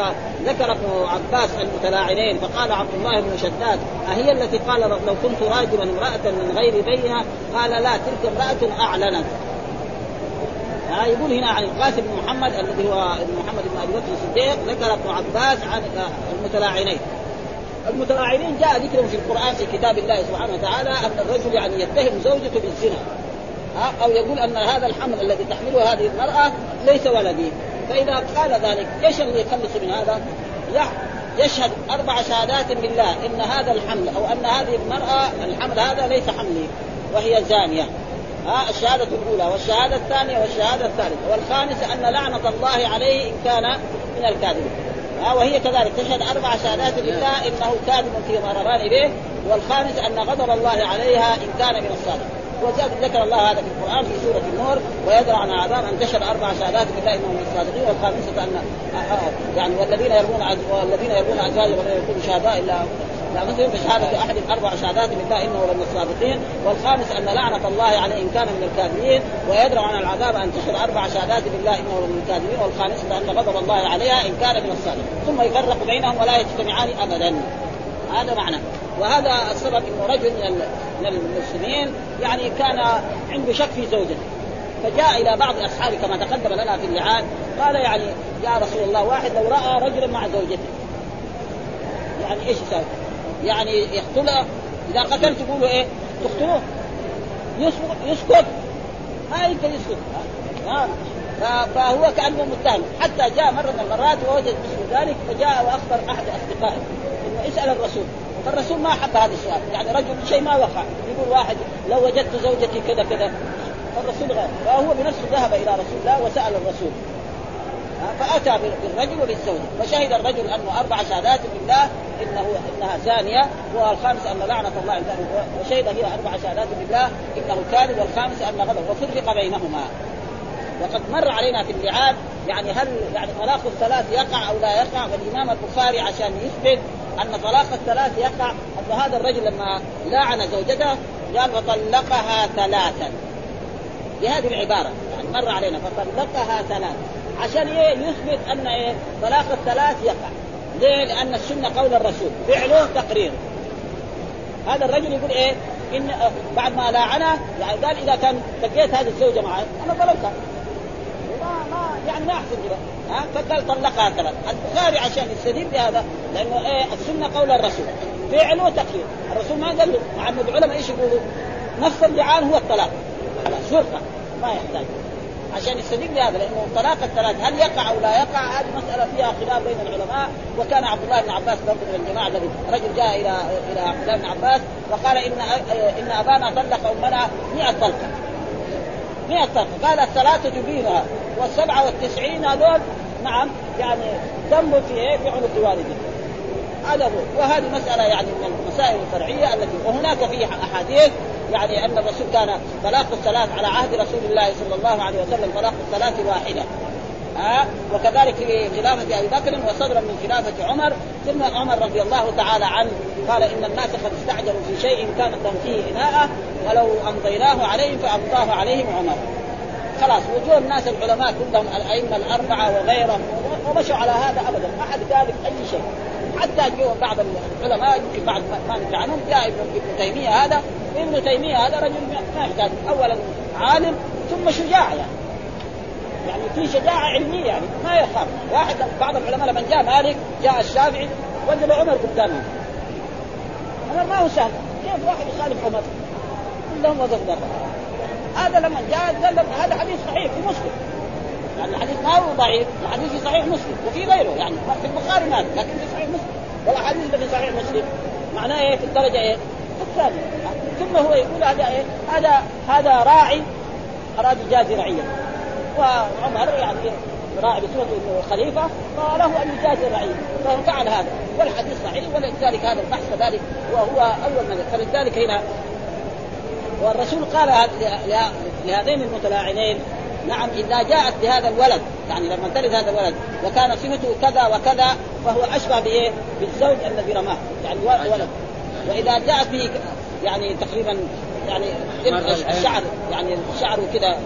Speaker 2: ذكر ابن عباس المتلاعنين فقال عبد الله بن شداد أهي التي قال لو كنت راجما امرأة من غير بينها قال لا تلك امرأة أعلنت. ها يقول هنا عن القاسم بن محمد الذي هو ابن محمد بن أبي بكر الصديق ذكر ابن عباس عن المتلاعنين. المتلاعنين جاء ذكرهم في القرآن في كتاب الله سبحانه وتعالى أن الرجل يعني يتهم زوجته بالزنا. ها أو يقول أن هذا الحمل الذي تحمله هذه المرأة ليس ولدي. فإذا قال ذلك إيش اللي يخلص من هذا؟ يشهد أربع شهادات بالله إن هذا الحمل أو أن هذه المرأة الحمل هذا ليس حملي وهي زانية. ها الشهادة الأولى والشهادة الثانية والشهادة الثالثة والخامسة أن لعنة الله عليه إن كان من الكاذبين. ها وهي كذلك تشهد أربع شهادات بالله إنه كاذب فيما رمان به والخامس أن غضب الله عليها إن كان من الصادق وزاد ذكر الله هذا في القرآن في سورة النور ويدرع عن عذاب أن تشهد أربع شهادات بالله إنهم من الصادقين والخامسة ان يعني والذين يرمون والذين يرمون أزواجهم ولا يكونوا شهداء إلا مثلا بشهادة أحد أربع شهادات بالله إنه لمن الصادقين والخامس أن لعنة الله عليه إن كان من الكاذبين ويدرع عن العذاب أن تشهد أربع شهادات بالله إنه لمن الكاذبين والخامسة أن غضب الله عليها إن كان من الصادقين. ثم يفرق بينهم ولا يجتمعان أبدا. هذا معنى. وهذا السبب إنه رجل من من المسلمين يعني كان عنده شك في زوجته. فجاء إلى بعض أصحابه كما تقدم لنا في اللعان. قال يعني يا رسول الله واحد لو رأى رجلا مع زوجته. يعني إيش يسوي؟ يعني يقتلها إذا قتل تقولوا إيه؟ تقتلوه. يسكت ما يمكن يسكت. فهو كأنه متهم. حتى جاء مرة من المرات ووجد مثل ذلك فجاء وأخبر أحد أصدقائه إنه اسأل الرسول. فالرسول ما حب هذا السؤال. يعني رجل شيء ما وقع. يقول واحد لو وجدت زوجتي كذا كذا. فالرسول غير فهو بنفسه ذهب إلى رسول الله وسأل الرسول. فأتى بالرجل وبالزوجه فشهد الرجل أنه أربع شهادات بالله انه إنها زانية والخامس أن لعنة الله وشهد هي أربع شهادات بالله إنه كاذب والخامس أن غضب وفرق بينهما. وقد مر علينا في اللعان يعني هل يعني طلاق الثلاث يقع أو لا يقع؟ والإمام البخاري عشان يثبت أن طلاق الثلاث يقع أن هذا الرجل لما لاعن زوجته قال وطلقها ثلاثا. بهذه العبارة يعني مر علينا فطلقها ثلاث عشان إيه؟ يثبت أن إيه؟ طلاق الثلاث يقع. ليه؟ لأن السنة قول الرسول. فعله تقرير. هذا الرجل يقول إيه؟ ان بعد ما لاعنه يعني قال إذا كان لقيت هذه الزوجة معي أنا ظلمتها ما ما يعني ما أحسن كذا ها؟ فقال طلقها ثلاث البخاري عشان يستدل بهذا لأنه إيه؟ السنة قول الرسول. فعله تقرير. الرسول ما قال له مع انه العلماء إيش يقولوا؟ نص اللعان هو الطلاق. خلاص فرقه ما يحتاج. عشان يستدل بهذا لأنه طلاق الثلاث هل يقع أو لا يقع؟ هذه مسألة فيها خلاف بين العلماء. وكان عبد الله بن عباس برضه من الجماعة الذي رجل جاء إلى إلى عبد الله بن عباس وقال ان إن أبانا طلق أمنا 100 طلقة. 100 طلقة. قال الثلاثة تبينها والسبعة والتسعين هذول نعم يعني ذنب في إيه؟ في عنق والده. هذا هو. وهذه مسألة يعني من المسائل الفرعية التي وهناك في أحاديث يعني أن الرسول كان طلاق الثلاث على عهد رسول الله صلى الله عليه وسلم طلاق الثلاث واحدة. ها؟ وكذلك في خلافة أبي بكر وصدرا من خلافة عمر ثم عمر رضي الله تعالى عنه قال إن الناس قد استعجلوا في شيء كانت لهم فيه إناءة ولو أمضيناه عليهم فأمضاه عليهم عمر. خلاص وجوه الناس العلماء كلهم الأئمة الأربعة وغيرهم ومشوا على هذا أبدا. ما حد قال أي شيء. حتى جاء بعض العلماء يمكن بعد ما نتكلم عنهم جاء ابن تيمية هذا. ابن تيمية هذا رجل ما يحتاج اولا عالم ثم شجاع يعني. يعني في شجاعة علمية يعني ما يخاف. واحد بعض العلماء لما جاء مالك جاء الشافعي وجد عمر قدامه. هذا ما هو سهل. كيف واحد يخالف عمر؟ كلهم وقف هذا لما جاء هذا حديث صحيح في مسلم. يعني الحديث ما هو ضعيف الحديث في صحيح مسلم وفي غيره يعني في البخاري ما لكن في صحيح مسلم. والأحاديث اللي في صحيح مسلم معناه إيه؟ في الدرجة إيه؟ الثانية. ثم هو يقول هذا إيه؟ هذا هذا راعي أراد يجازي رعيه وعمر يعني راعي بصفته انه خليفه فله أن يجازي الرعيه ففعل هذا. والحديث صحيح ولذلك هذا البحث كذلك وهو أول من فلذلك هنا والرسول قال لهذين المتلاعنين نعم إذا جاءت بهذا الولد يعني لما تلد هذا الولد وكان صفته كذا وكذا فهو أشبه بإيه؟ بالزوج الذي رماه يعني ولد وإذا جاءت به يعني تقريبا يعني الشعر يعني شعره كذا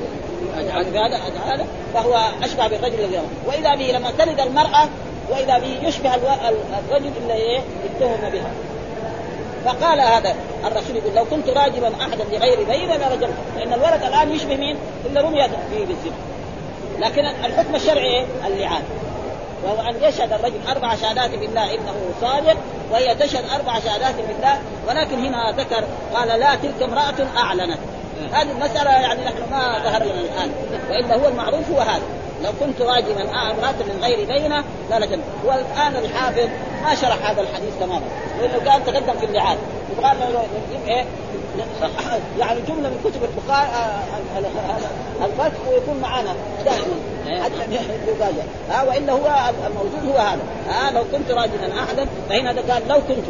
Speaker 2: يعني هذا هذا فهو أشبه بالرجل الذي رماه. وإذا به لما تلد المرأة وإذا به يشبه الرجل الذي اتهم بها. فقال هذا الرسول يقول لو كنت راجما احدا لغير بين لرجمته لأن الولد الآن يشبه مين؟ إلا رمي فيه بالزنا لكن الحكم الشرعي إيه؟ اللعان. وهو أن يشهد الرجل أربع شهادات بالله إنه صادق وهي تشهد أربع شهادات بالله. ولكن هنا ذكر قال لا تلك امرأة أعلنت. هذه المسألة يعني نحن ما ظهر لنا الآن. وإلا هو المعروف هو هذا. لو كنت راجما امراه من غير بينه لا لجن والآن الحافظ ما شرح هذا الحديث تماما. لأنه كان تقدم في اللعان يبغى نجيب إيه؟ <laughs> يعني جملة من كتب البخاري الفتح ويكون معنا دائما. حتى يفاجئ ها وإلا هو الموجود هو هذا. ها لو كنت راجلا احدا فهنا قال لو كنت.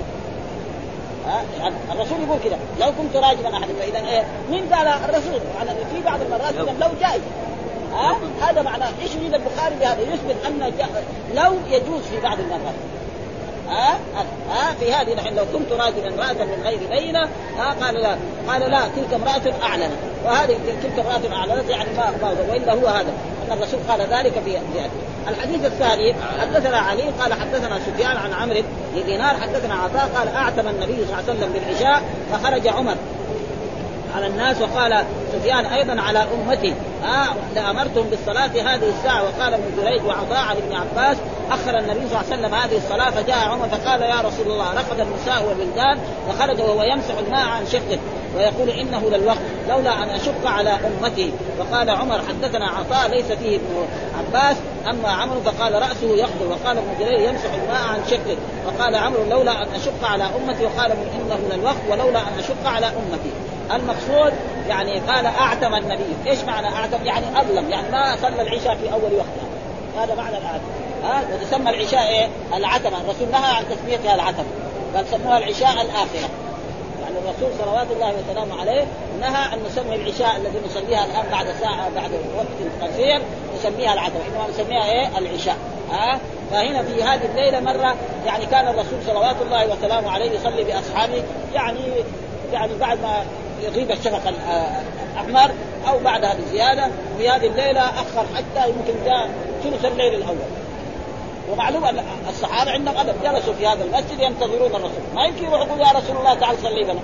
Speaker 2: يعني الرسول يقول كذا لو كنت راجلا احدا فاذا إيه؟ مين قال الرسول؟ على في بعض المرات لو جائز ها؟ هذا معناه إيش يريد البخاري بهذا؟ يثبت أن لو يجوز في بعض المرات. ها؟ ها؟ في هذه نحن لو كنت راجلا امراه من غير بينة ها؟ قال لا. قال لا تلك امرأة اعلنت وهذه تلك امرأة اعلنت يعني ما ما وإلا هو هذا. أن الرسول قال ذلك في الحديث الثاني حدثنا علي قال حدثنا سفيان عن عمرو بن دينار حدثنا عطاء قال أعتم النبي صلى الله عليه وسلم بالعشاء فخرج عمر. على الناس وقال سفيان أيضا على أمتي. آه لأمرتهم بالصلاة هذه الساعة. وقال ابن جريج وعطاء عن ابن عباس أخر النبي صلى الله عليه وسلم هذه الصلاة فجاء عمر فقال يا رسول الله رفض النساء والولدان فخرج وهو يمسح الماء عن شقه ويقول إنه للوقت لولا أن أشق على أمتي. وقال عمر حدثنا عطاء ليس فيه ابن عباس أما عمرو فقال رأسه يخضر وقال ابن جرير يمسح الماء عن شقه. وقال عمرو لولا أن أشق على أمتي وقال إنه للوقت ولولا أن أشق على أمتي. المقصود يعني قال اعتم النبي، إيش معنى اعتم؟ يعني أظلم، يعني ما صلى العشاء في أول وقتها. هذا معنى الاعتم. ها وتسمى العشاء إيه؟ العتمة، الرسول نهى عن تسميتها العتمة، بل سموها العشاء الآخرة. يعني الرسول صلوات الله وسلامه عليه نهى أن نسمي العشاء الذي نصليها الآن بعد ساعة بعد وقت قصير نسميها العتمة، إنما نسميها إيه؟ العشاء. ها فهنا في هذه الليلة مرة يعني كان الرسول صلوات الله وسلامه عليه يصلي بأصحابه يعني يعني بعد ما يغيب الشفق الأحمر أو بعدها بزياده في هذه الليلة أخر حتى يمكن جاء ثلث الليل الأول. ومعلوم أن الصحابة عندهم أدب جلسوا في هذا المسجد ينتظرون الرسول. ما يمكن يروح يقول يا رسول الله تعال صلي لنا.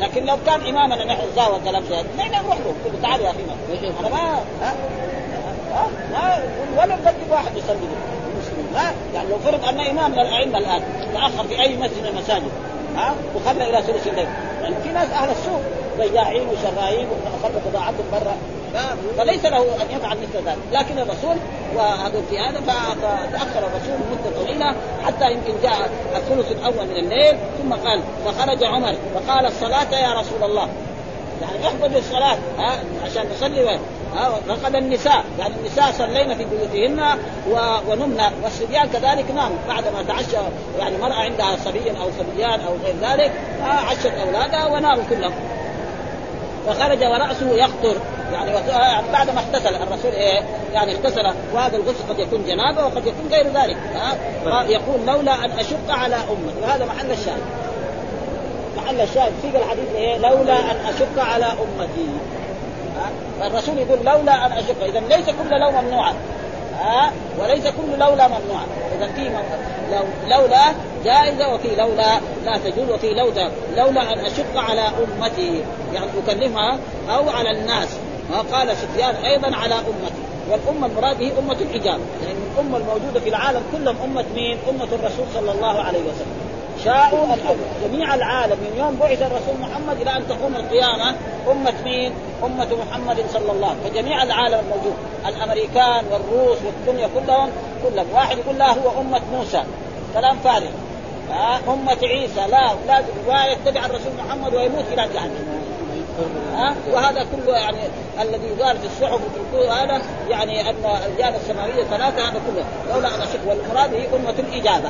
Speaker 2: لكن لو كان إمامنا نحن زاوى كلام زي هذا نحن نروح له. تعال يا أخي أنا ما ها ها ما ولا نقدم واحد يصلي. المسلمين لا. يعني لو فرض أن امام الأئمة الآن تأخر في أي مسجد من المساجد ها وخلى إلى ثلث الليل يعني في ناس أهل السوق بياعين وشرايين وخلوا بضاعتهم برا. فليس له أن يفعل مثل ذلك. لكن الرسول وهذا في هذا فتاخر الرسول مدة طويلة حتى يمكن جاء الثلث الأول من الليل ثم قال فخرج عمر فقال الصلاة يا رسول الله. يعني احفظ الصلاه ها عشان نصلي رقد النساء يعني النساء صلينا في بيوتهن ونمنا والصبيان كذلك ناموا بعدما تعشى يعني مرأة عندها صبي أو صبيان أو غير ذلك عشت أولادها وناموا كلهم. فخرج ورأسه يخطر يعني بعد ما اغتسل الرسول إيه يعني اغتسل. وهذا الغسل قد يكون جنابة وقد يكون غير ذلك. ها؟ يقول لولا أن أشق على امتي وهذا محل الشاهد. محل الشاهد. في الحديث إيه لولا أن أشق على أمتي. فالرسول يقول لولا أن اشق اذا ليس كل لو ممنوعا. ها؟ وليس كل لولا ممنوعا. اذا في لو لولا جائزة وفي لولا لا تجوز وفي لولا لولا أن أشق على أمتي. يعني أكلمها أو على الناس. قال سفيان أيضا على أمتي. والأمة المراد به أمة الاجابه لأن يعني الأمة الموجودة في العالم كلهم أمة مين؟ أمة الرسول صلى الله عليه وسلم. شاءوا الامر جميع العالم من يوم بعث الرسول محمد إلى أن تقوم القيامة أمة مين؟ أمة محمد صلى الله عليه وسلم. فجميع العالم الموجود الأمريكان والروس والدنيا كلهم كلهم. واحد يقول لا هو أمة موسى. كلام فارغ. أمة عيسى. لا لا يتبع الرسول محمد ويموت إلى جهنم. ها؟ وهذا كله يعني الذي قال في الصحف وفي هذا يعني أن الجانب السماوية ثلاثة هذا كله. لولا أن أشك. والمراد هي أمة الإجابة.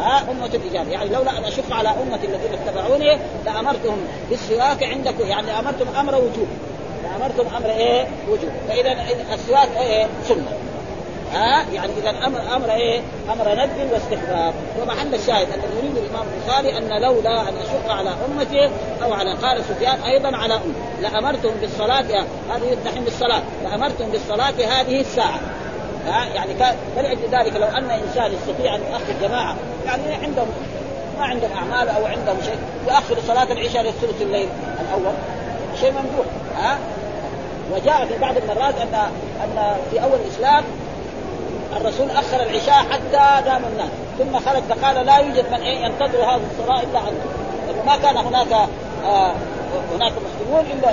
Speaker 2: ها أمة الإجابة يعني لولا أن أشق على أمة الذين اتبعوني لأمرتهم بالسواك عندكم يعني أمرتم أمر وجوب. لأمرتم أمر إيه؟ وجوب. فإذا السواك إيه؟ سنة. ها؟ يعني إذا أمر أمر إيه؟ أمر ندب واستحباب. ومحل الشاهد الذي يريد الإمام البخاري أن لولا أن اشق على امتي أو على قال سفيان أيضا على امتي لامرتم بالصلاة هذه يتحم بالصلاة. لامرتم بالصلاة هذه الساعة. ها؟ يعني فلأجل ذلك لو أن إنسان يستطيع أن يؤخر جماعة يعني عندهم ما عندهم أعمال أو عندهم شيء يؤخر صلاة العشاء لثلث الليل الأول شيء ممدوح ها؟ وجاء في بعض المرات ان أن في أول الإسلام الرسول أخر العشاء حتى نام الناس ثم خرج فقال لا يوجد من إيه ينتظر هذه الصلاة إلا عنه ما كان هناك آه هناك مسلمون إلا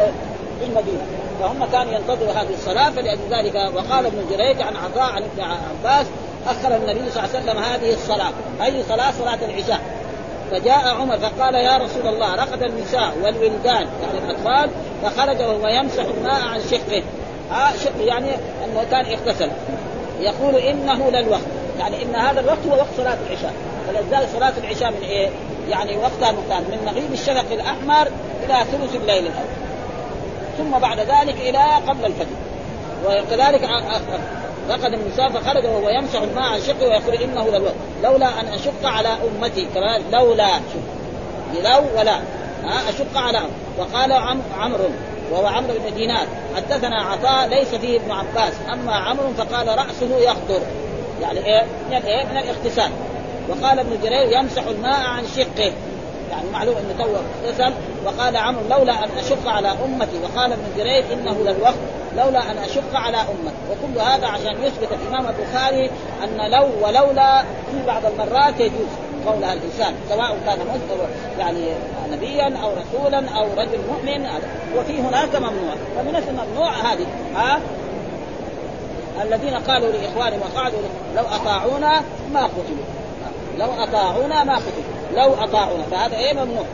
Speaker 2: في المدينة. فهم كانوا ينتظروا هذه الصلاة فلذلك وقال ابن جريج عن عطاء عن ابن عباس أخر النبي صلى الله عليه وسلم هذه الصلاة. اي صلاة صلاة العشاء. فجاء عمر فقال يا رسول الله رقد النساء والولدان يعني الأطفال فخرج وهو يمسح الماء عن شقه. ها شق يعني أنه كان اغتسل. يقول إنه للوقت. يعني إن هذا الوقت هو وقت صلاة العشاء. فلذلك صلاة العشاء من إيه؟ يعني وقتها مكان. من مغيب الشفق الأحمر إلى ثلث الليل الأول. ثم بعد ذلك إلى قبل الفجر. وكذلك رقد النساء فخرج وهو يمسح الماء عن شقه ويقول إنه للوقت. لولا أن أشق على أمتي كمان لولا شوف لو ولا. أشق على. وقال عم عمرو وهو عمرو بن دينار حدثنا عطاء ليس فيه ابن عباس. أما عمرو فقال رأسه يخطر. يعني إيه؟ من الايه من الاغتسال. وقال ابن جرير يمسح الماء عن شقه. يعني معلوم انه تو اغتسل وقال عمرو لولا أن أشق على أمتي وقال ابن جرير إنه للوقت لولا أن أشق على أمتي. وكل هذا عشان يثبت الإمام البخاري أن لو ولولا في بعض المرات يجوز قولها الإنسان سواء كان يعني نبيا أو رسولا أو رجل مؤمن وفي هناك ممنوع. ومن الممنوع هذه ها؟ الذين قالوا لإخوانهم وقعدوا لو أطاعونا ما قتلوا. لو أطاعونا ما قتلوا. لو أطاعونا. فهذا إيه ممنوع.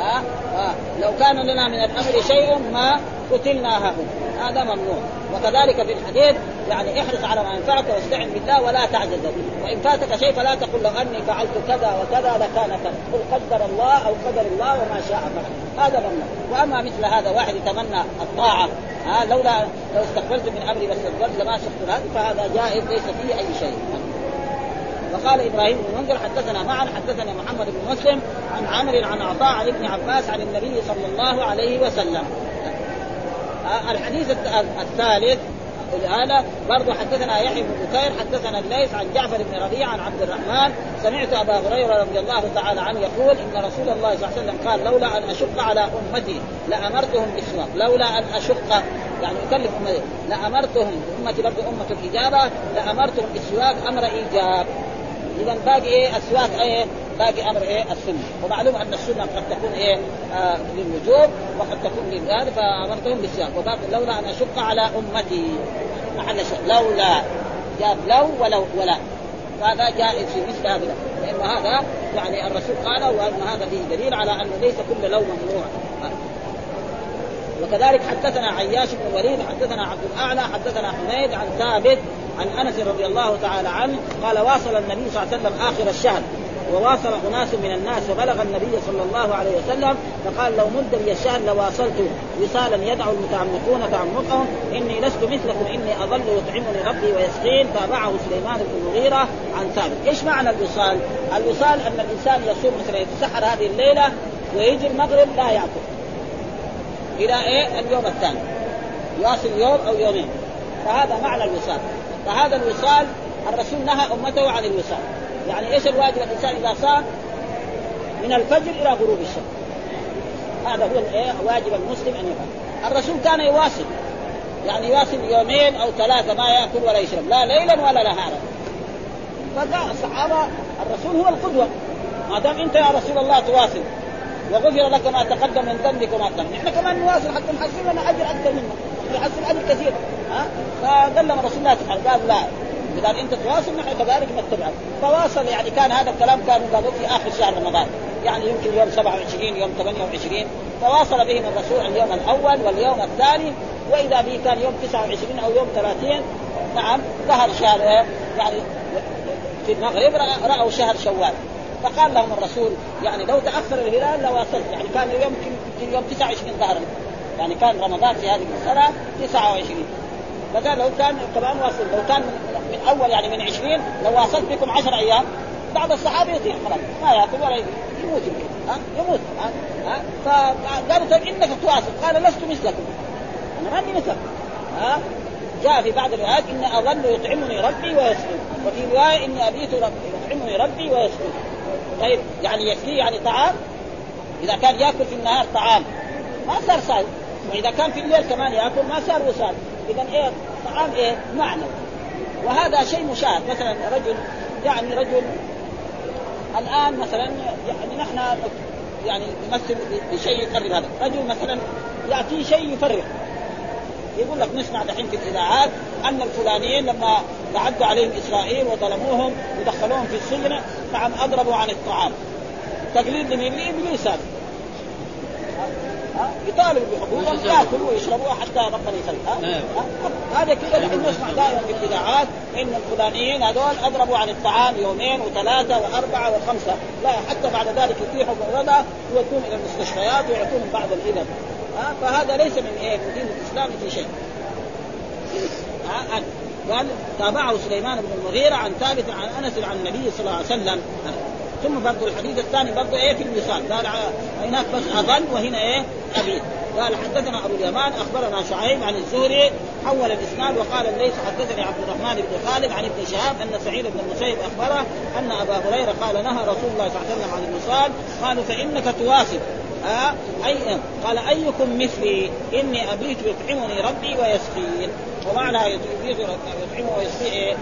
Speaker 2: ها؟ آه. لو كان لنا من الأمر شيء ما قتلنا هؤلاء هذا ممنوع. وكذلك في الحديث يعني احرص على ما ينفعك واستعن بالله ولا تعجز وإن فاتك شيء فلا تقل لو أني فعلت كذا وكذا لكان كذا. قل قدر الله أو قدر الله وما شاء فعل. هذا ممنوع. وأما مثل هذا واحد يتمنى الطاعة ها لولا لو استقبلت من أمري بس استقبلت لما شفت هذا فهذا جائز ليس فيه أي شيء. وقال إبراهيم بن منذر حدثنا معا حدثنا محمد بن مسلم عن عامر عن عطاء عن ابن عباس عن النبي صلى الله عليه وسلم. الحديث الثالث هذا. برضه حدثنا يحيى بن بكير حدثنا الليث عن جعفر بن ربيعة عن عبد الرحمن. سمعت أبا هريرة رضي الله تعالى عنه يقول إن رسول الله صلى الله عليه وسلم قال لولا أن أشق على أمتي لأمرتهم بالسواك لولا أن أشق يعني اكلف أمتي. لأمرتهم أمتي برضه أمة الإجابة لأمرتهم بالسواك أمر إيجاب. إذا باقي إيه؟ السواك إيه؟ باقي أمر إيه؟ السنة. ومعلوم أن السنة قد تكون إيه؟ آه للوجوب وقد تكون للهذا فأمرتهم بالسواك. وباقي لولا أن أشق على أمتي. محل لولا. جاب لو ولو ولا. هذا جائز في مثل هذا. لأن هذا يعني الرسول قال وأن هذا فيه دليل على أنه ليس كل لو ممنوع. وكذلك حدثنا عياش بن الوليد حدثنا عبد الأعلى حدثنا حميد عن ثابت عن أنس رضي الله تعالى عنه قال واصل النبي صلى الله عليه وسلم آخر الشهر وواصل أناس من الناس وبلغ النبي صلى الله عليه وسلم فقال لو مد لي الشهر لواصلت وصالا يدعو المتعمقون تعمقهم إني لست مثلكم إني اظل يطعمني ربي ويسقين تابعه سليمان بن المغيرة عن ثابت، إيش معنى الوصال؟ الوصال أن الإنسان يصوم مثلا يتسحر هذه الليلة ويجي المغرب لا يأكل إلى إيه؟ اليوم الثاني. يواصل يوم أو يومين. فهذا معنى الوصال. فهذا الوصال الرسول نهى أمته عن الوصال. يعني إيش الواجب الإنسان إذا صام؟ من الفجر إلى غروب الشمس. هذا هو الايه واجب المسلم أن يفعل. الرسول كان يواصل يعني يواصل يومين أو ثلاثة ما يأكل ولا يشرب. لا ليلا ولا نهارا. فقال الصحابة الرسول هو القدوة. ما دام أنت يا رسول الله تواصل. وغفر لك ما تقدم من ذنبك وما تقدم نحن كمان نواصل حتى نحصل لنا أجر أكثر منك. نحصل أجر كثير. ها؟ فقال لهم الرسول لا تفعل قال لا. إذا أنت تواصل نحن كذلك نتبعك. فواصل يعني كان هذا الكلام كان قالوا في آخر شهر رمضان. يعني يمكن يوم 27 يوم 28 فواصل بهم الرسول اليوم الأول واليوم الثاني. وإذا به كان يوم 29 أو يوم 30 نعم ظهر شهر يعني في المغرب رأوا شهر شوال. فقال لهم الرسول يعني لو تأخر الهلال لواصلت يعني كان يمكن يوم 29 ظهر يعني كان رمضان في هذه السنة 29 فقال لو كان كمان واصل لو كان من أول يعني من 20 لو واصلت بكم 10 أيام بعض الصحابة يطيع خلاص ما يأكل ولا يموت يمكن. ها؟ يموت. ها؟ ها؟ فقالوا طيب إنك تواصل. قال لست مثلكم. أنا ماني مثلكم ها؟ جاء في بعض الروايات اني اظل يطعمني ربي ويسقين وفي رواية اني أبيت ربي يطعمني ربي ويسقين طيب يعني يكفيه يعني طعام. إذا كان يأكل في النهار طعام ما صار صايم وإذا كان في الليل كمان يأكل ما صار وصال إذا إيه؟ طعام إيه؟ معنوي. وهذا شيء مشاهد. مثلا رجل يعني رجل الآن مثلا يعني نحن يعني نمثل بشيء يقرب هذا. رجل مثلا يأتيه شيء يفرق يقول لك نسمع دحين في الإذاعات أن الفلانيين لما تعدوا عليهم إسرائيل وظلموهم ودخلوهم في السجن نعم أضربوا عن الطعام. تقليد لمين؟ لابليس هذا يطالب بحقوقهم ياكلوا ويشربوا حتى ربنا يخلي هذا كذا نحن نسمع دائما في الإذاعات إن الفلانيين هذول أضربوا عن الطعام يومين وثلاثة وأربعة وخمسة. لا حتى بعد ذلك يتيحوا بالرضا يودون إلى المستشفيات ويعطونهم بعض الإذن. ها؟ فهذا ليس من إيه؟ من دين الإسلام في شيء. ها؟ قال تابعه سليمان بن المغيرة عن ثابت عن أنس عن النبي صلى الله عليه وسلم. ثم برضه الحديث الثاني برضه إيه في الوصال قال هناك بس اظل وهنا إيه؟ ابيد قال حدثنا أبو اليمان أخبرنا شعيب عن الزهري حول الإسناد وقال ليس حدثني عبد الرحمن بن خالد عن ابن شهاب أن سعيد بن المسيب أخبره أن أبا هريرة قال نهى رسول الله صلى الله عليه وسلم عن الوصال قالوا فإنك تواصل. أي قال أيكم مثلي إني أبيت يطعمني ربي ويسقين ومعنى يطعمه ويسقي إيه؟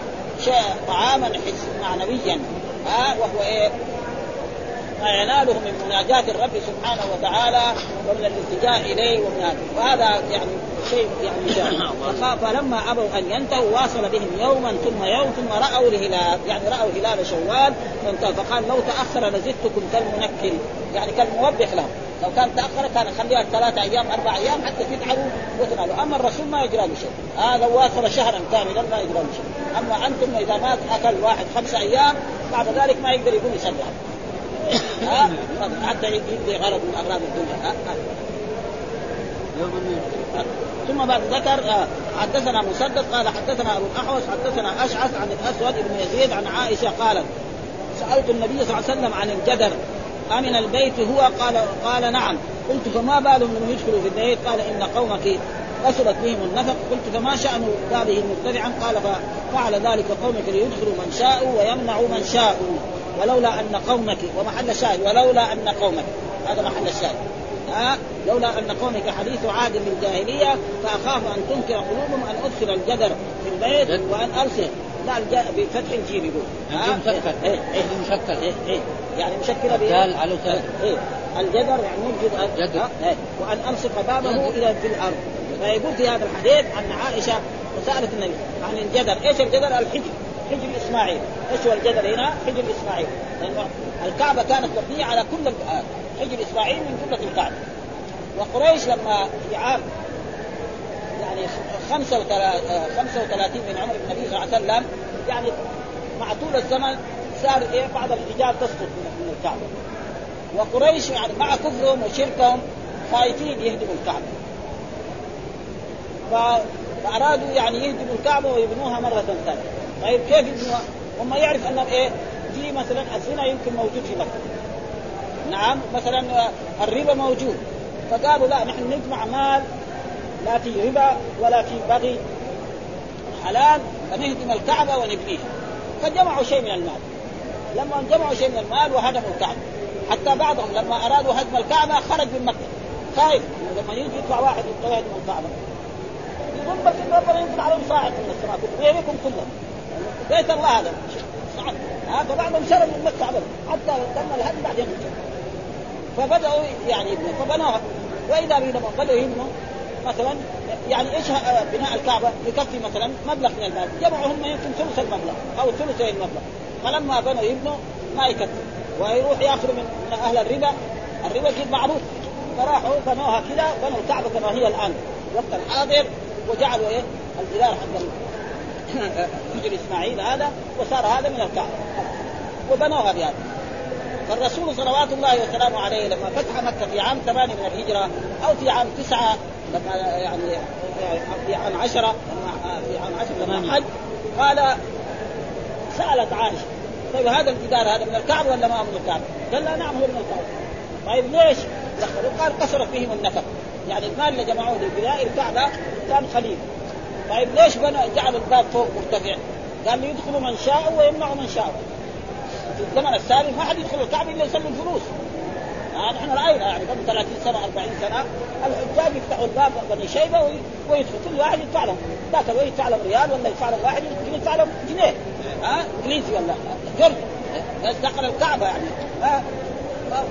Speaker 2: شيء طعاما معنويا ها وهو إيه ما يناله من مناجاة الرب سبحانه وتعالى ومن الالتجاء إليه ومن هذا. وهذا يعني شيء يعني <coughs> فلما أبوا أن ينتهوا. واصل بهم يوما ثم يوم ثم رأوا الهلال يعني رأوا هلال شوال. فانتهى فقال لو تأخر لزدتكم كالمنكر يعني كالموبخ لهم. لو كان تأخر كان خليها ثلاثة أيام أربع أيام حتى تتعبوا وتنالوا. أما الرسول ما يجرى له شيء. هذا واصل شهرا كاملا ما يجرى له شيء. أما أنتم إذا مات أكل واحد خمسة أيام بعد ذلك ما يقدر يقوم يصلي. ها حتى يقضي غرض من أغراض الدنيا. ها ثم بعد ذكر آه، حدثنا مسدد قال حدثنا أبو الأحوص حدثنا أشعث عن الأسود بن يزيد عن عائشة قالت سألت النبي صلى الله عليه وسلم عن الجدر أمن البيت هو؟ قال قال نعم. قلت فما بالهم من يدخلوا في البيت؟ قال إن قومك كسرت بهم النفق. قلت فما شأن بابه مرتفعا قال ففعل ذلك قومك ليدخلوا من شاءوا ويمنعوا من شاءوا. ولولا أن قومك ومحل الشاهد ولولا أن قومك. هذا محل الشاهد. ها؟ لولا أن قومك حديث عهد بالجاهليه فأخاف أن تنكر قلوبهم أن أدخل الجدر في البيت وأن أرسل. لا الج... بفتح الجيم يقول.
Speaker 3: ها؟ مشكل.
Speaker 2: إيه إيه
Speaker 3: مشكل.
Speaker 2: إيه إيه. يعني مشكلة
Speaker 3: دال على
Speaker 2: إيه. الجدر يعني موجود
Speaker 3: جدر.
Speaker 2: إيه. وأن ألصق بابه إلى في الأرض. فيقول في هذا الحديث أن عائشة وسألت النبي عن الجدر. إيش الجدر؟ الحجر. حجر إسماعيل. إيش هو الجدر هنا؟ حجر إسماعيل. لأنه الكعبة كانت مبنية على كل حجر إسماعيل من جملة الكعبة. وقريش لما في عام يعني 35 من عمر النبي صلى الله عليه وسلم يعني مع طول الزمن صار إيه؟ بعض الحجاب تسقط من الكعبة. وقريش يعني مع كفرهم وشركهم خايفين يهدموا الكعبة. فأرادوا يعني يهدموا الكعبة ويبنوها مرة ثانية. طيب كيف يبنوها؟ هم يعرف أن إيه في مثلا الزنا يمكن موجود في مكه نعم مثلا الربا موجود. فقالوا لا نحن نجمع مال لا في ربا ولا في بغي حلال فنهدم الكعبة ونبنيها. فجمعوا شيء من المال. لما جمعوا شيء من المال وهدموا الكعبة. حتى بعضهم لما أرادوا هدم الكعبة خرج من مكة. خايف لما يجي يدفع واحد يبغى يهدم الكعبة. يقول بس ربنا ينزل عليهم صاعد من السماء. ويبيكم كلهم. بيت الله هذا. هذا بعضهم شرب من مكة ابدا. حتى تم الهدم بعدين فبدأوا يعني يبنوا فبنوها. وإذا لما بدأوا يبنوا مثلا يعني إيش بناء الكعبة؟ يكفي مثلا مبلغ من المال. جمعوا هم يمكن ثلث المبلغ أو ثلثي المبلغ. فلما بنوا يبنوا ما يكفي. ويروح يأخذوا من أهل الربا. الربا جد معروف. فراحوا بنوها كذا بنوا الكعبة كما هي الآن. وقت الحاضر وجعلوا إيه؟ الجدار حق <coughs> حجر إسماعيل هذا وصار هذا من الكعبة. وبنوها بهذا. فالرسول صلوات الله وسلامه عليه لما فتح مكة في عام ثمانية من الهجرة أو في عام تسعة لما يعني في عام عشرة في عام عشرة لما حج قال سألت عائشة طيب هذا الجدار هذا من الكعبة ولا ما هو من الكعبة؟ قال لا نعم هو من الكعبة. طيب ليش؟ قال قصرت فيهم النفق. يعني المال اللي جمعوه لبناء الكعبة كان قليل طيب ليش بنى جعلوا الباب فوق مرتفع؟ قال ليدخلوا من شاء ويمنعوا من شاء. في الزمن السابق ما حد يدخل الكعبة إلا يصلي الفلوس آه نحن رأينا يعني قبل 30 سنة 40 سنة الحجاج يفتحوا الباب بني شيبة ويدخل كل واحد يدفع لهم. ذاك يدفع لهم ريال ولا يدفع لهم واحد يدفع لهم جنيه. ها آه إنجليزي ولا جورج دخل الكعبة يعني. آه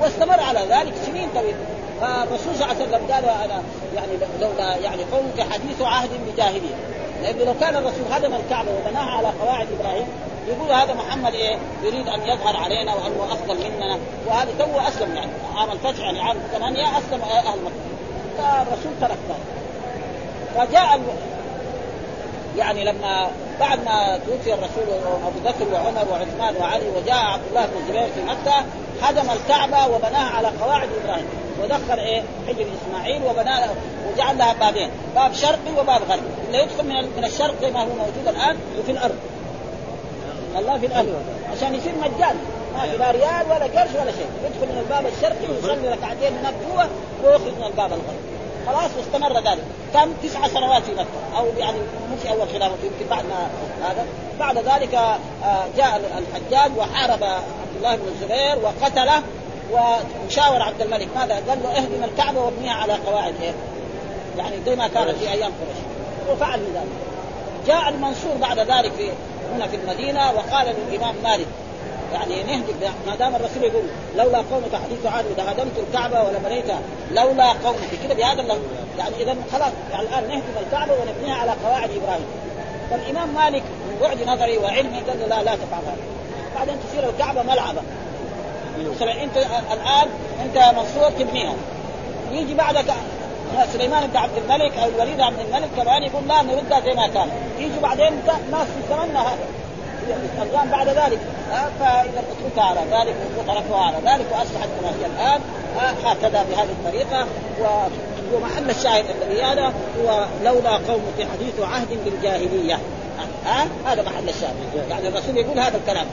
Speaker 2: واستمر على ذلك سنين طويلة. فالرسول صلى الله عليه وسلم قال أنا يعني لولا يعني قومك حديث عهد بجاهليه لأنه لو كان الرسول هدم الكعبة وبناها على قواعد إبراهيم يقول هذا محمد إيه؟ يريد أن يظهر علينا وأنه أفضل مننا وهذا تو أسلم يعني عام الفتح يعني عام ثمانية أسلم أهل مكة. فالرسول ترك ذلك. فجاء يعني لما بعد ما توفي الرسول أبو بكر وعمر وعثمان وعلي وجاء عبد الله بن الزبير في مكة هدم الكعبة وبناها على قواعد إبراهيم. ودخل إيه؟ حجر إسماعيل وبنى وجعل لها بابين. باب شرقي وباب غربي. اللي يدخل من من الشرق زي ما هو موجود الآن وفي الأرض. الله في الأرض. عشان يصير مجاني ما في لا ريال ولا قرش ولا شيء. يدخل من الباب الشرقي ويصلي ركعتين هناك جوا ويخرج من الباب الغربي. خلاص واستمر ذلك. كم؟ تسع سنوات في مكة. أو يعني في أول خلافه يمكن بعد ما هذا. بعد ذلك جاء الحجاج وحارب عبد الله بن الزبير وقتله وشاور عبد الملك ماذا؟ قال له اهدم الكعبة وابنيها على قواعد إيه؟ يعني زي ما كانت في أيام قريش وفعل ذلك. جاء المنصور بعد ذلك في هنا في المدينة وقال للإمام مالك يعني نهدم ما دام الرسول يقول لولا قومك حديث عاد إذا هدمت الكعبة ولا بنيتها لولا قومك كذا بهذا اللفظ يعني إذا خلاص يعني الآن نهدم الكعبة ونبنيها على قواعد إبراهيم فالإمام مالك من بعد نظري وعلمي قال له لا لا تفعل هذا بعدين تصير الكعبة ملعبة مثلا انت الآن انت منصور تبنيها. يجي بعدك سليمان بن عبد الملك أو الوليد عبد الملك كمان يقول لا نردها زي ما كان. يجي بعدين ناس زمننا هذا. الأيام بعد ذلك فإذا اتركها على ذلك وتركوها على ذلك وأصبحت كما هي الآن هكذا بهذه الطريقة ومحل الشاهد الذي هذا هو لولا قومك حديث عهد بالجاهلية. ها هذا محل الشاهد. يعني الرسول يقول هذا الكلام.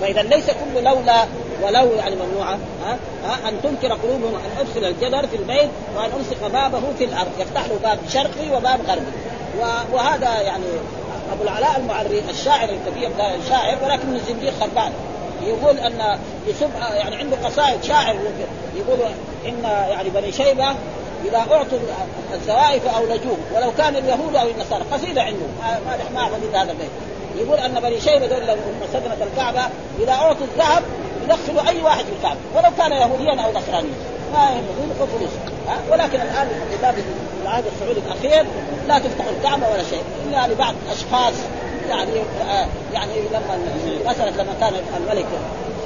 Speaker 2: فاذا ليس كل لولا ولو يعني ممنوعة ها, ها؟ أن تنكر قلوبهم ان ادخل الجدر في البيت وأن الصق بابه في الأرض يفتح له باب شرقي وباب غربي. وهذا يعني أبو العلاء المعري الشاعر الكبير ده شاعر ولكن الزنديق خربان. يقول أن يسب يعني عنده قصائد شاعر يقول إن يعني بني شيبة إذا أعطوا الزوائف اولجوه ولو كان اليهود أو النصارى قصيدة عنده. ما ما هذا البيت. يقول أن بني شيبة دول لما سكنت الكعبة إذا اعطوا الذهب يدخلوا أي واحد في الكعبة. ولو كان يهوديا أو نصرانيا. ما يهمهم فلوس ولكن الآن بباب العهد السعودي الأخير لا تفتح الكعبة ولا شيء. الا لبعض أشخاص يعني آه يعني لما مساله لما كان الملك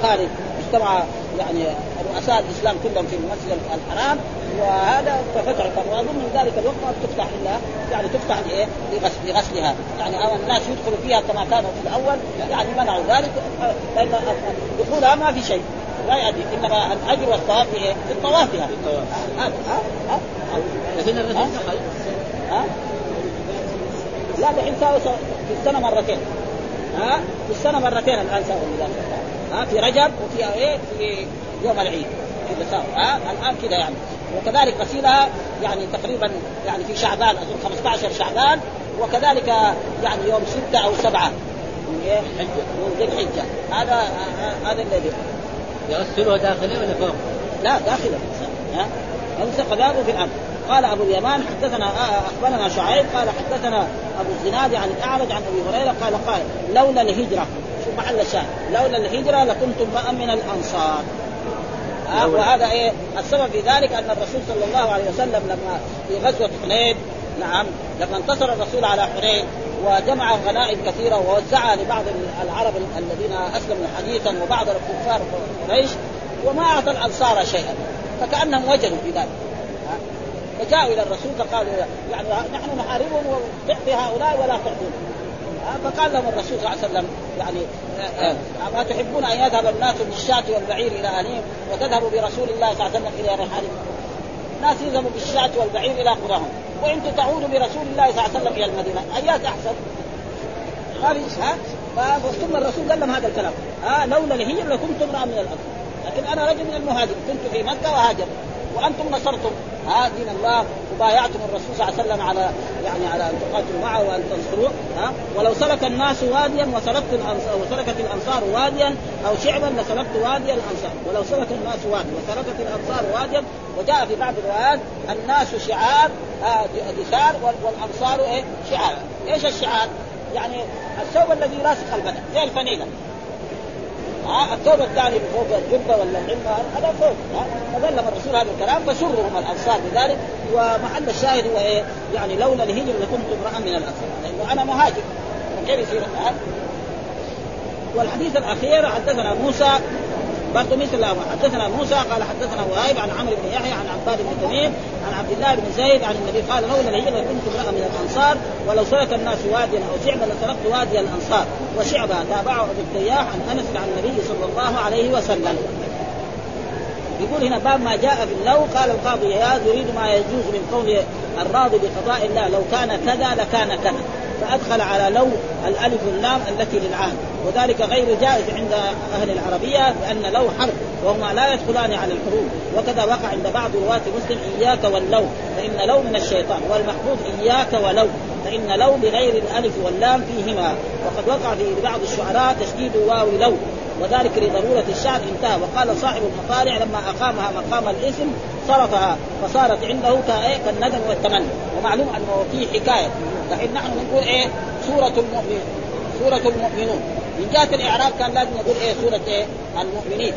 Speaker 2: خالد اجتمع يعني رؤساء الإسلام كلهم في المسجد الحرام وهذا ففتح وأظن من ذلك الوقت ما تفتح إلا يعني تفتح لإيه؟ لغسلها. يعني أو الناس يدخلوا فيها كما كانوا في الأول يعني منعوا ذلك لأن دخولها ما في شيء. لا يأتي إنما الأجر والثواب في إيه؟ في الطواف يعني هذا ها؟ ها؟
Speaker 3: لكن الرسول دخل.
Speaker 2: ها؟ لا دحين ساوي في السنة مرتين. ها؟ في السنة مرتين الآن ساوي. ها في رجب وفي إيه في يوم العيد ها الآن كذا يعني. وكذلك غسيلها يعني تقريبا يعني في شعبان أظن 15 شعبان وكذلك يعني يوم ستة أو سبعة. من إيه؟ ذي الحجة. هذا هذا الذي.
Speaker 3: يغسلها داخليا ولا فوق؟
Speaker 2: لا داخلا ها يلصق بابه في الأرض قال أبو اليمان حدثنا أخبرنا شعيب قال حدثنا أبو الزناد عن الأعرج عن أبي هريرة قال قال لولا الهجرة شوف محل الشاهد لولا الهجرة لكنتم امرا من الأنصار. آه وهذا إيه؟ السبب في ذلك أن الرسول صلى الله عليه وسلم لما في غزوة حنين نعم لما انتصر الرسول على حنين وجمع غنائم كثيرة ووزعها لبعض العرب الذين أسلموا حديثا وبعض الكفار قريش وما أعطى الأنصار شيئا فكأنهم وجدوا في ذلك. فجاءوا إلى الرسول فقالوا يعني نحن نحاربهم وتعطي هؤلاء ولا تعطون فقال لهم الرسول صلى الله عليه وسلم يعني ما تحبون أن يذهب الناس بالشاة والبعير إلى اهلهم وتذهبوا برسول الله صلى الله عليه وسلم إلى رحالهم ناس يذهبوا بالشاة والبعير إلى قراهم وأنتم تعودوا برسول الله صلى الله عليه وسلم إلى المدينة ايات أحسن؟ في ها؟ ثم الرسول قال لهم هذا الكلام. ها لولا الهجر لكنت امرا من الأرض. لكن أنا رجل من المهاجر كنت في مكة وهاجر وأنتم نصرتم. ها دين الله وبايعتم الرسول صلى الله عليه وسلم على يعني على أن تقاتلوا معه وأن تنصروه ها. ولو سلك الناس واديا وسلكت وسلكت الأنصار واديا أو شعبا لسلكت وادي الأنصار. ولو سلك الناس واديا وسلكت الأنصار واديا وجاء في بعض الروايات الناس شعار آه دثار والأنصار إيه؟ شعار. إيش الشعار؟ يعني الثوب الذي يلاصق البدن زي الفنيله الثوب الثاني فوق الجبة ولا العلمه هذا فوق فظلم الرسول هذا الكلام فسرهم الأنصار بذلك ومحل الشاهد هو إيه؟ يعني لولا الهجر لكنت امرأ من الأنصار لأنه أنا مهاجر. كيف يصير؟ والحديث الأخير حدثنا موسى برضه مثل حدثنا موسى قال حدثنا وهيب عن عمرو بن يحيى عن عباد بن تميم عن عبد الله بن زيد عن النبي قال لولا الهجرة كنت امرأة من الأنصار ولو سلك الناس واديا أو شعبا لسلكت وادي الأنصار وشعبا تابعه أبو التياح عن أنس عن النبي صلى الله عليه وسلم. يقول هنا باب ما جاء في اللو قال القاضي يا يريد ما يجوز من قول الراضي بقضاء الله لو كان كذا لكان كذا. فأدخل على لو الألف واللام التي للعهد. وذلك غير جائز عند أهل العربية لأن لو حرف وهما لا يدخلان على الحروف. وكذا وقع عند بعض رواة مسلم إياك واللو فإن لو من الشيطان والمحفوظ إياك ولو فإن لو بغير الألف واللام فيهما. وقد وقع في بعض الشعراء تشديد واو لو وذلك لضرورة الشعر انتهى. وقال صاحب المطالع لما أقامها مقام الاسم صرفها فصارت عنده كالندم والتمني. ومعلوم أنه في حكاية. دحين نحن نقول إيه؟ سورة المؤمنين سورة المؤمنون. من جهة الإعراب كان لازم نقول إيه؟ سورة إيه؟ المؤمنين.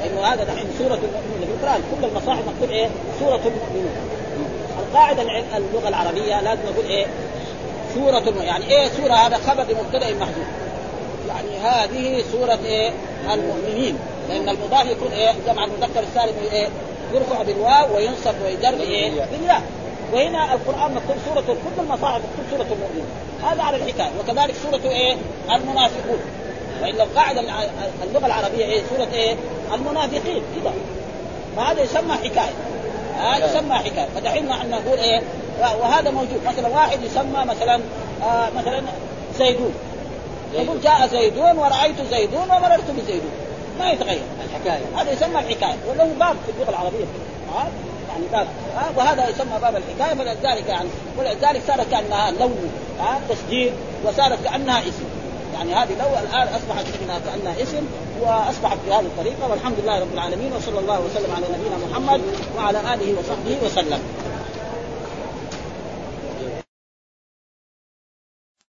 Speaker 2: لأنه هذا دحين سورة المؤمنين في القرآن كل المصاحف مكتوب إيه؟ سورة المؤمنون. القاعدة اللغة العربية لازم نقول إيه؟ سورة الم... يعني إيه سورة؟ هذا خبر لمبتدأ محذوف يعني هذه سورة إيه؟ المؤمنين. لأن المضاف يكون إيه؟ جمع المذكر السالم إيه؟ يرفع بالواو وينصب ويجر إيه؟ بالياء. وهنا القرآن مكتوب سورة كل المصاحف مكتوب سورة المؤمنين. هذا على الحكاية. وكذلك سورة إيه؟ المنافقون. وإلا القاعدة اللغة العربية إيه؟ سورة إيه؟ المنافقين. كذا فهذا يسمى حكاية. هذا يسمى حكاية. فدحين نحن نقول إيه؟ وهذا موجود. مثلا واحد يسمى مثلا آه مثلا زيدون. يقول جاء زيدون ورأيت زيدون ومررت بزيدون. ما يتغير.
Speaker 3: الحكاية.
Speaker 2: هذا يسمى الحكاية. وله باب في اللغة العربية. يعني باب. ها وهذا يسمى باب الحكاية فلذلك يعني ولذلك صارت كأنها لون ها تسجيل وصارت كأنها اسم. يعني هذه لو الآن أصبحت انها كأنها اسم وأصبحت بهذه الطريقة والحمد لله رب العالمين وصلى الله وسلم على نبينا محمد وعلى آله وصحبه وسلم.